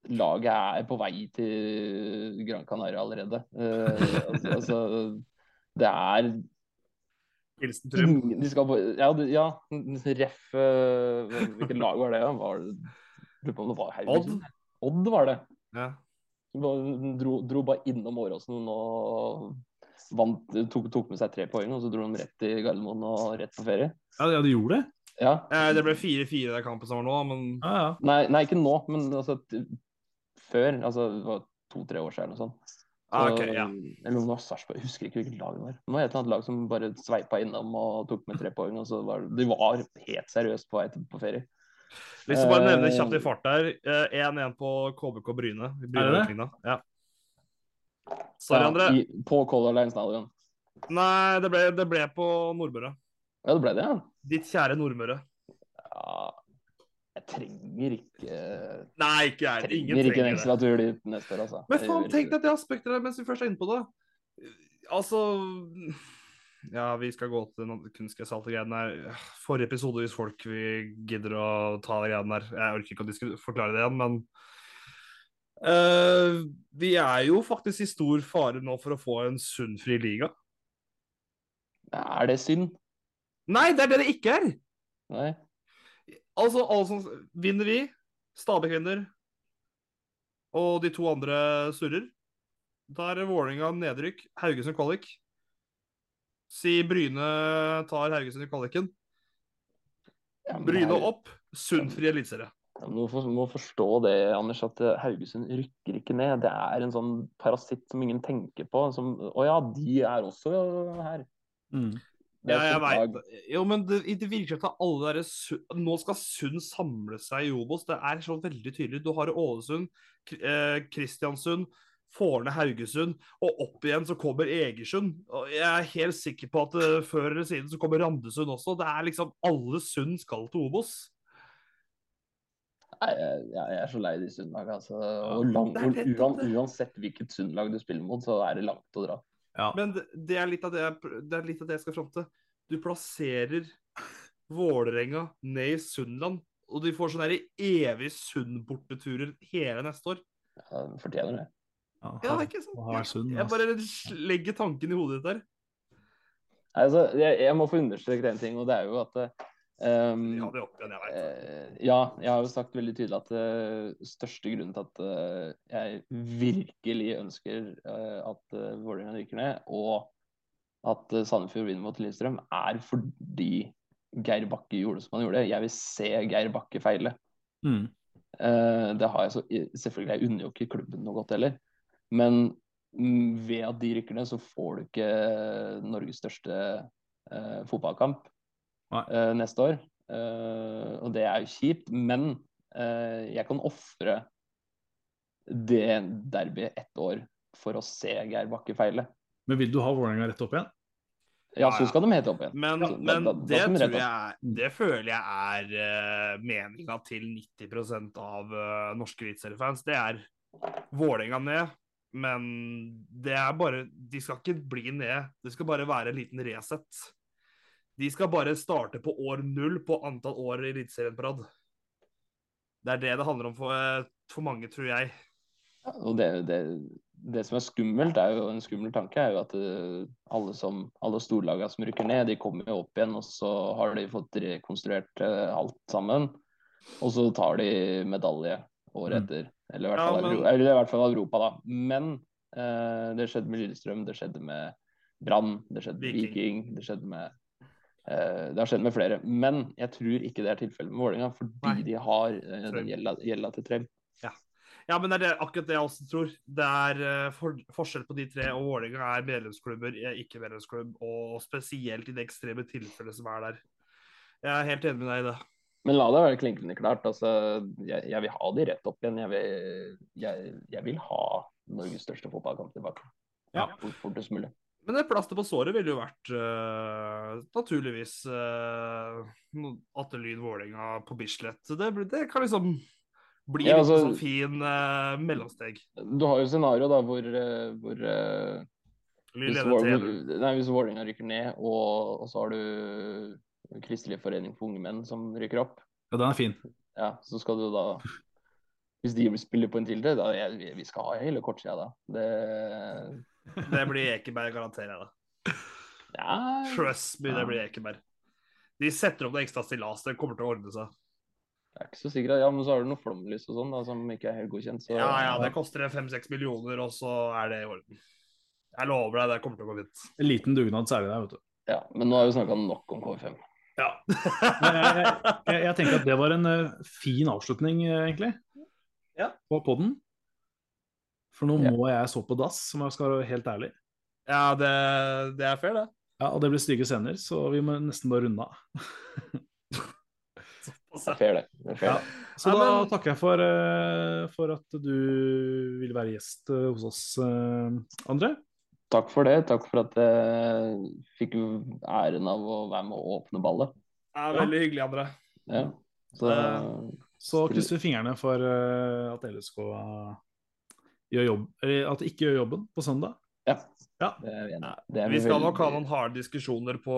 Laget er på vei til Gran Canaria allerede. Uh, altså, altså, det er Hilsen Trym. de skal på, Ja, ja ref uh, Hvilket lag var det? Var lurer på om det var Haugesund? Odd var det. Ja. Dro, dro bare innom Åråsen og vant, tok, tok med seg tre poeng, og så dro de rett til Gardermoen og rett på ferie. Ja, ja de gjorde det? Ja. Eh, Det ble 4-4 i den kampen som var nå, men ah, ja. Nei, nei, ikke nå, men altså før. Altså det var to-tre år siden eller noe sånt. ah, okay, ja. Eller om det var Sarpsborg, jeg husker ikke hvilket lag det var. Det var et eller annet lag som bare sveipa innom og tok med tre poeng. og så var det, De var helt seriøst på vei til på ferie. Lyst til å bare nevne Eh, kjapt i fart der. eh, 1-1 på KBK Bryne. Er Bryne det det? Ja. Sorry, Ja, André. i, på Color Line Stadion. Nei, det ble, det ble på Nordmøre. Ja, det ble det, ja. Ditt kjære Nordmøre. ja. Jeg trenger ikke Nei, ikke jeg. Ingen trenger ikke en trenger ekstra tur dit neste år, altså. Men faen, tenk deg det aspektet der mens vi først er inne på det. Altså Ja, vi skal gå til den kunstgressalte greiene der. Forrige episode, hvis folk vi gidder å ta de greiene der. Jeg orker ikke å forklare det igjen, men uh, Vi er jo faktisk i stor fare nå for å få en sunnfri liga. Er det synd? Nei, det er det det ikke er! Nei. Altså, alle som vinner vi, Stabæk vinner, og de to andre surrer. Da er Vålerenga nedrykk, Haugesund kvalik. Si Bryne tar Haugesund i kvaliken. Ja, Bryne opp, Sundfri eliteserie. Ja, Du må, forstå det, Anders, at Haugesund rykker ikke ned. Det er en sånn parasitt som ingen tenker på. Som, å ja, de er også her. Mm. Ja, jeg veit. Jo, men det, det virker som at alle der Su- Nå skal Sund samle seg i Obos. Det er så veldig tydelig. Du har Ålesund, eh, Kristiansund, Forne, Haugesund, og opp igjen så kommer Egersund. Og jeg er helt sikker på at eh, før eller siden så kommer Randesund også. Det er liksom Alle Sund skal til Obos. Nei, jeg, jeg er så lei de Sund-lagene. Altså. Er uansett hvilket Sund-lag du spiller mot, så er det langt å dra. Ja. Men det, det, er litt av det, jeg det er litt av det jeg skal fronte. Du plasserer Vålerenga ned i Sunnland, og de får sånne evige Sund-borteturer hele neste år. Ja, de fortjener det. Ja, Ja, er ikke sant? Sund, Jeg bare legger tanken i hodet ditt der. Altså, jeg, jeg må få understreke en ting, og det er jo at um, Ja, det opp igjen, jeg vet. Eh, ja, jeg har jo sagt veldig tydelig at uh, største grunnen til at uh, jeg virkelig ønsker at uh, Vålerenga ryker ned, og at uh, Sandefjord vinner mot Lillestrøm, er fordi Geir Bakke gjorde som han gjorde. Jeg vil se Geir Bakke feile. Mm. Eh, det har jeg så Selvfølgelig, jeg unner jo ikke klubben noe godt heller, men ved at de rykker ned, så får du ikke Norges største eh, fotballkamp Eh, neste år. Uh, og det er jo kjipt, men uh, jeg kan ofre det derbyet ett år for å se Geir Bakke feile. Men vil du ha Vålerenga rett opp igjen? Ja, så skal de helt opp igjen. Men, da- men da- da det de tror jeg, er, Det føler jeg er uh, meninga til 90 av uh, norske eliteseriefans. Det er Vålerenga ned, men det er bare De skal ikke bli ned. Det skal bare være en liten Resett. De skal bare starte på år null på antall år i Eliteserien på rad. Det er det det handler om for, eh, for mange, tror jeg. Ja, Og det, det, det som er skummelt, er jo en skummel tanke, er jo at eh, alle, som, alle storlagene som rykker ned, de kommer jo opp igjen, og så har de fått rekonstruert eh, alt sammen. Og så tar de medalje året Mm. etter. Eller i hvert Ja, fall, men- eller i hvert fall Europa, da. Men eh, det skjedde med Lillestrøm, det skjedde med Brann, det skjedde med Viking. Viking, det skjedde med Det har skjedd med flere. Men jeg tror ikke det er tilfellet med Vålerenga, fordi Nei. de har eh, den gjelda, til Trell. Ja, men det er akkurat det jeg også tror. Det er eh, for, forskjell på de tre, og Vålerenga er medlemsklubber, er ikke medlemsklubb, og spesielt i det ekstreme tilfellet som er der. Jeg er helt enig med deg i det. Men la det være klinkende klart. altså, jeg, jeg vil ha de rett opp igjen. Jeg vil, jeg, jeg vil ha Norges største fotballkamp tilbake. Ja. Fort, fortest mulig. Men det plaster på såret ville jo vært uh, naturligvis uh, Atte Lyn Vålerenga på Bislett. Det, det kan liksom bli Ja, en altså- sånn fin uh, mellomsteg. Du har jo scenario da hvor, eh, hvor eh, hvis, leder Vål- 3-0. nei, hvis Vålerenga rykker ned, og, og så har du Kristelig forening for unge menn som rykker opp, Ja, den er fin. ja, så skal du da Hvis de spiller på en til da jeg, vi- vi skal ha hele kortsida da. Det Det blir Ekeberg, garanterer jeg deg. ja, Trust me, det blir Ekeberg. De setter opp det ekstra stillas, det kommer til å ordne seg. Jeg er ikke så sikker. Ja, men så har du noe flomlys og sånn da, som ikke er helt godkjent. Så, Ja, ja, det koster fem-seks millioner, og så er det i orden. Jeg lover deg, det kommer til å gå fint. En liten dugnad særlig der, vet du. ja, men nå har vi snakka nok om KV5. Ja. Jeg, jeg, jeg tenker at det var en uh, fin avslutning, uh, egentlig, Ja. på podden. For nå Ja. må jeg så på dass, om jeg skal være helt ærlig. ja, det, det er fair, det. Ja, Og det blir stygge scener, så vi må nesten bare runde av. Det er fair, det. det, er fair, Ja. Så Nei, da men- takker jeg for, eh, for at du ville være gjest eh, hos oss, eh, André. Takk for det. Takk for at jeg fikk æren av å være med å åpne ballet. Det er veldig hyggelig, André. Ja. Så Så krysser vi fingrene for at LSK gjør jobb, at de ikke gjør jobben på søndag. ja. Ja. Det er vi. Det er Vi skal nok ha noen harde diskusjoner på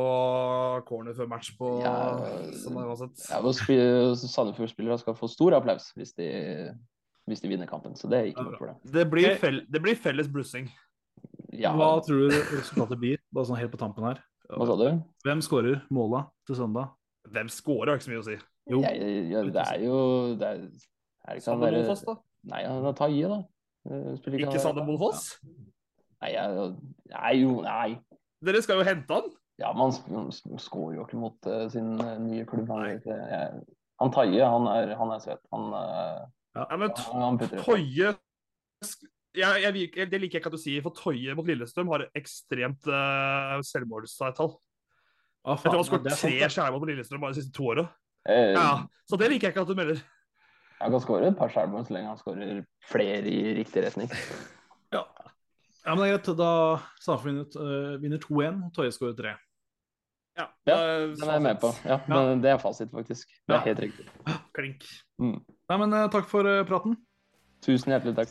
corner før match på Ja, søndag uansett. Ja, Sandefjord-spillere skal få stor applaus hvis de, hvis de vinner kampen, så det er ikke noe problem. Det blir, fel, det blir felles blussing. Ja, Hva tror du resultatet blir, bare sånn helt på tampen her? hva sa du? Hvem skårer måla til søndag? Hvem skårer har ikke så mye å si. Jo, Ja, ja, det er jo det er, er det ikke han Sander Nei, ja, da. Han er da. Eh, Ikke Sander Mofoss? Nei, jeg, nei, jo, nei. Dere skal jo hente han. Ja, men han sk- skårer jo ikke mot uh, sin eh, nye klubb. Han, jeg, han Taie, han er, han er søt. Han, uh, Ja, men han, det. Jeg, jeg, Det liker jeg ikke at du sier, for Toye mot Lillestrøm har ekstremt uh, selvmordstall. ah, Jeg tror han har skåret tre skjærmål mot Lillestrøm bare de siste to åra. Eh, Ja, så det liker jeg ikke at du melder. Han kan skåre et par skjærmål så lenge han skårer flere i riktig retning. Ja. ja, men det er greit. Da Sandefjord vinner, eh, vinner 2-1, og Toje skårer 3. Ja, Ja, Den er jeg med på. Ja, Ja. men Det er fasit, faktisk. Det Ja. er helt riktig. Klink. Mm. Nei, men eh, takk for eh, praten. Tusen hjertelig takk.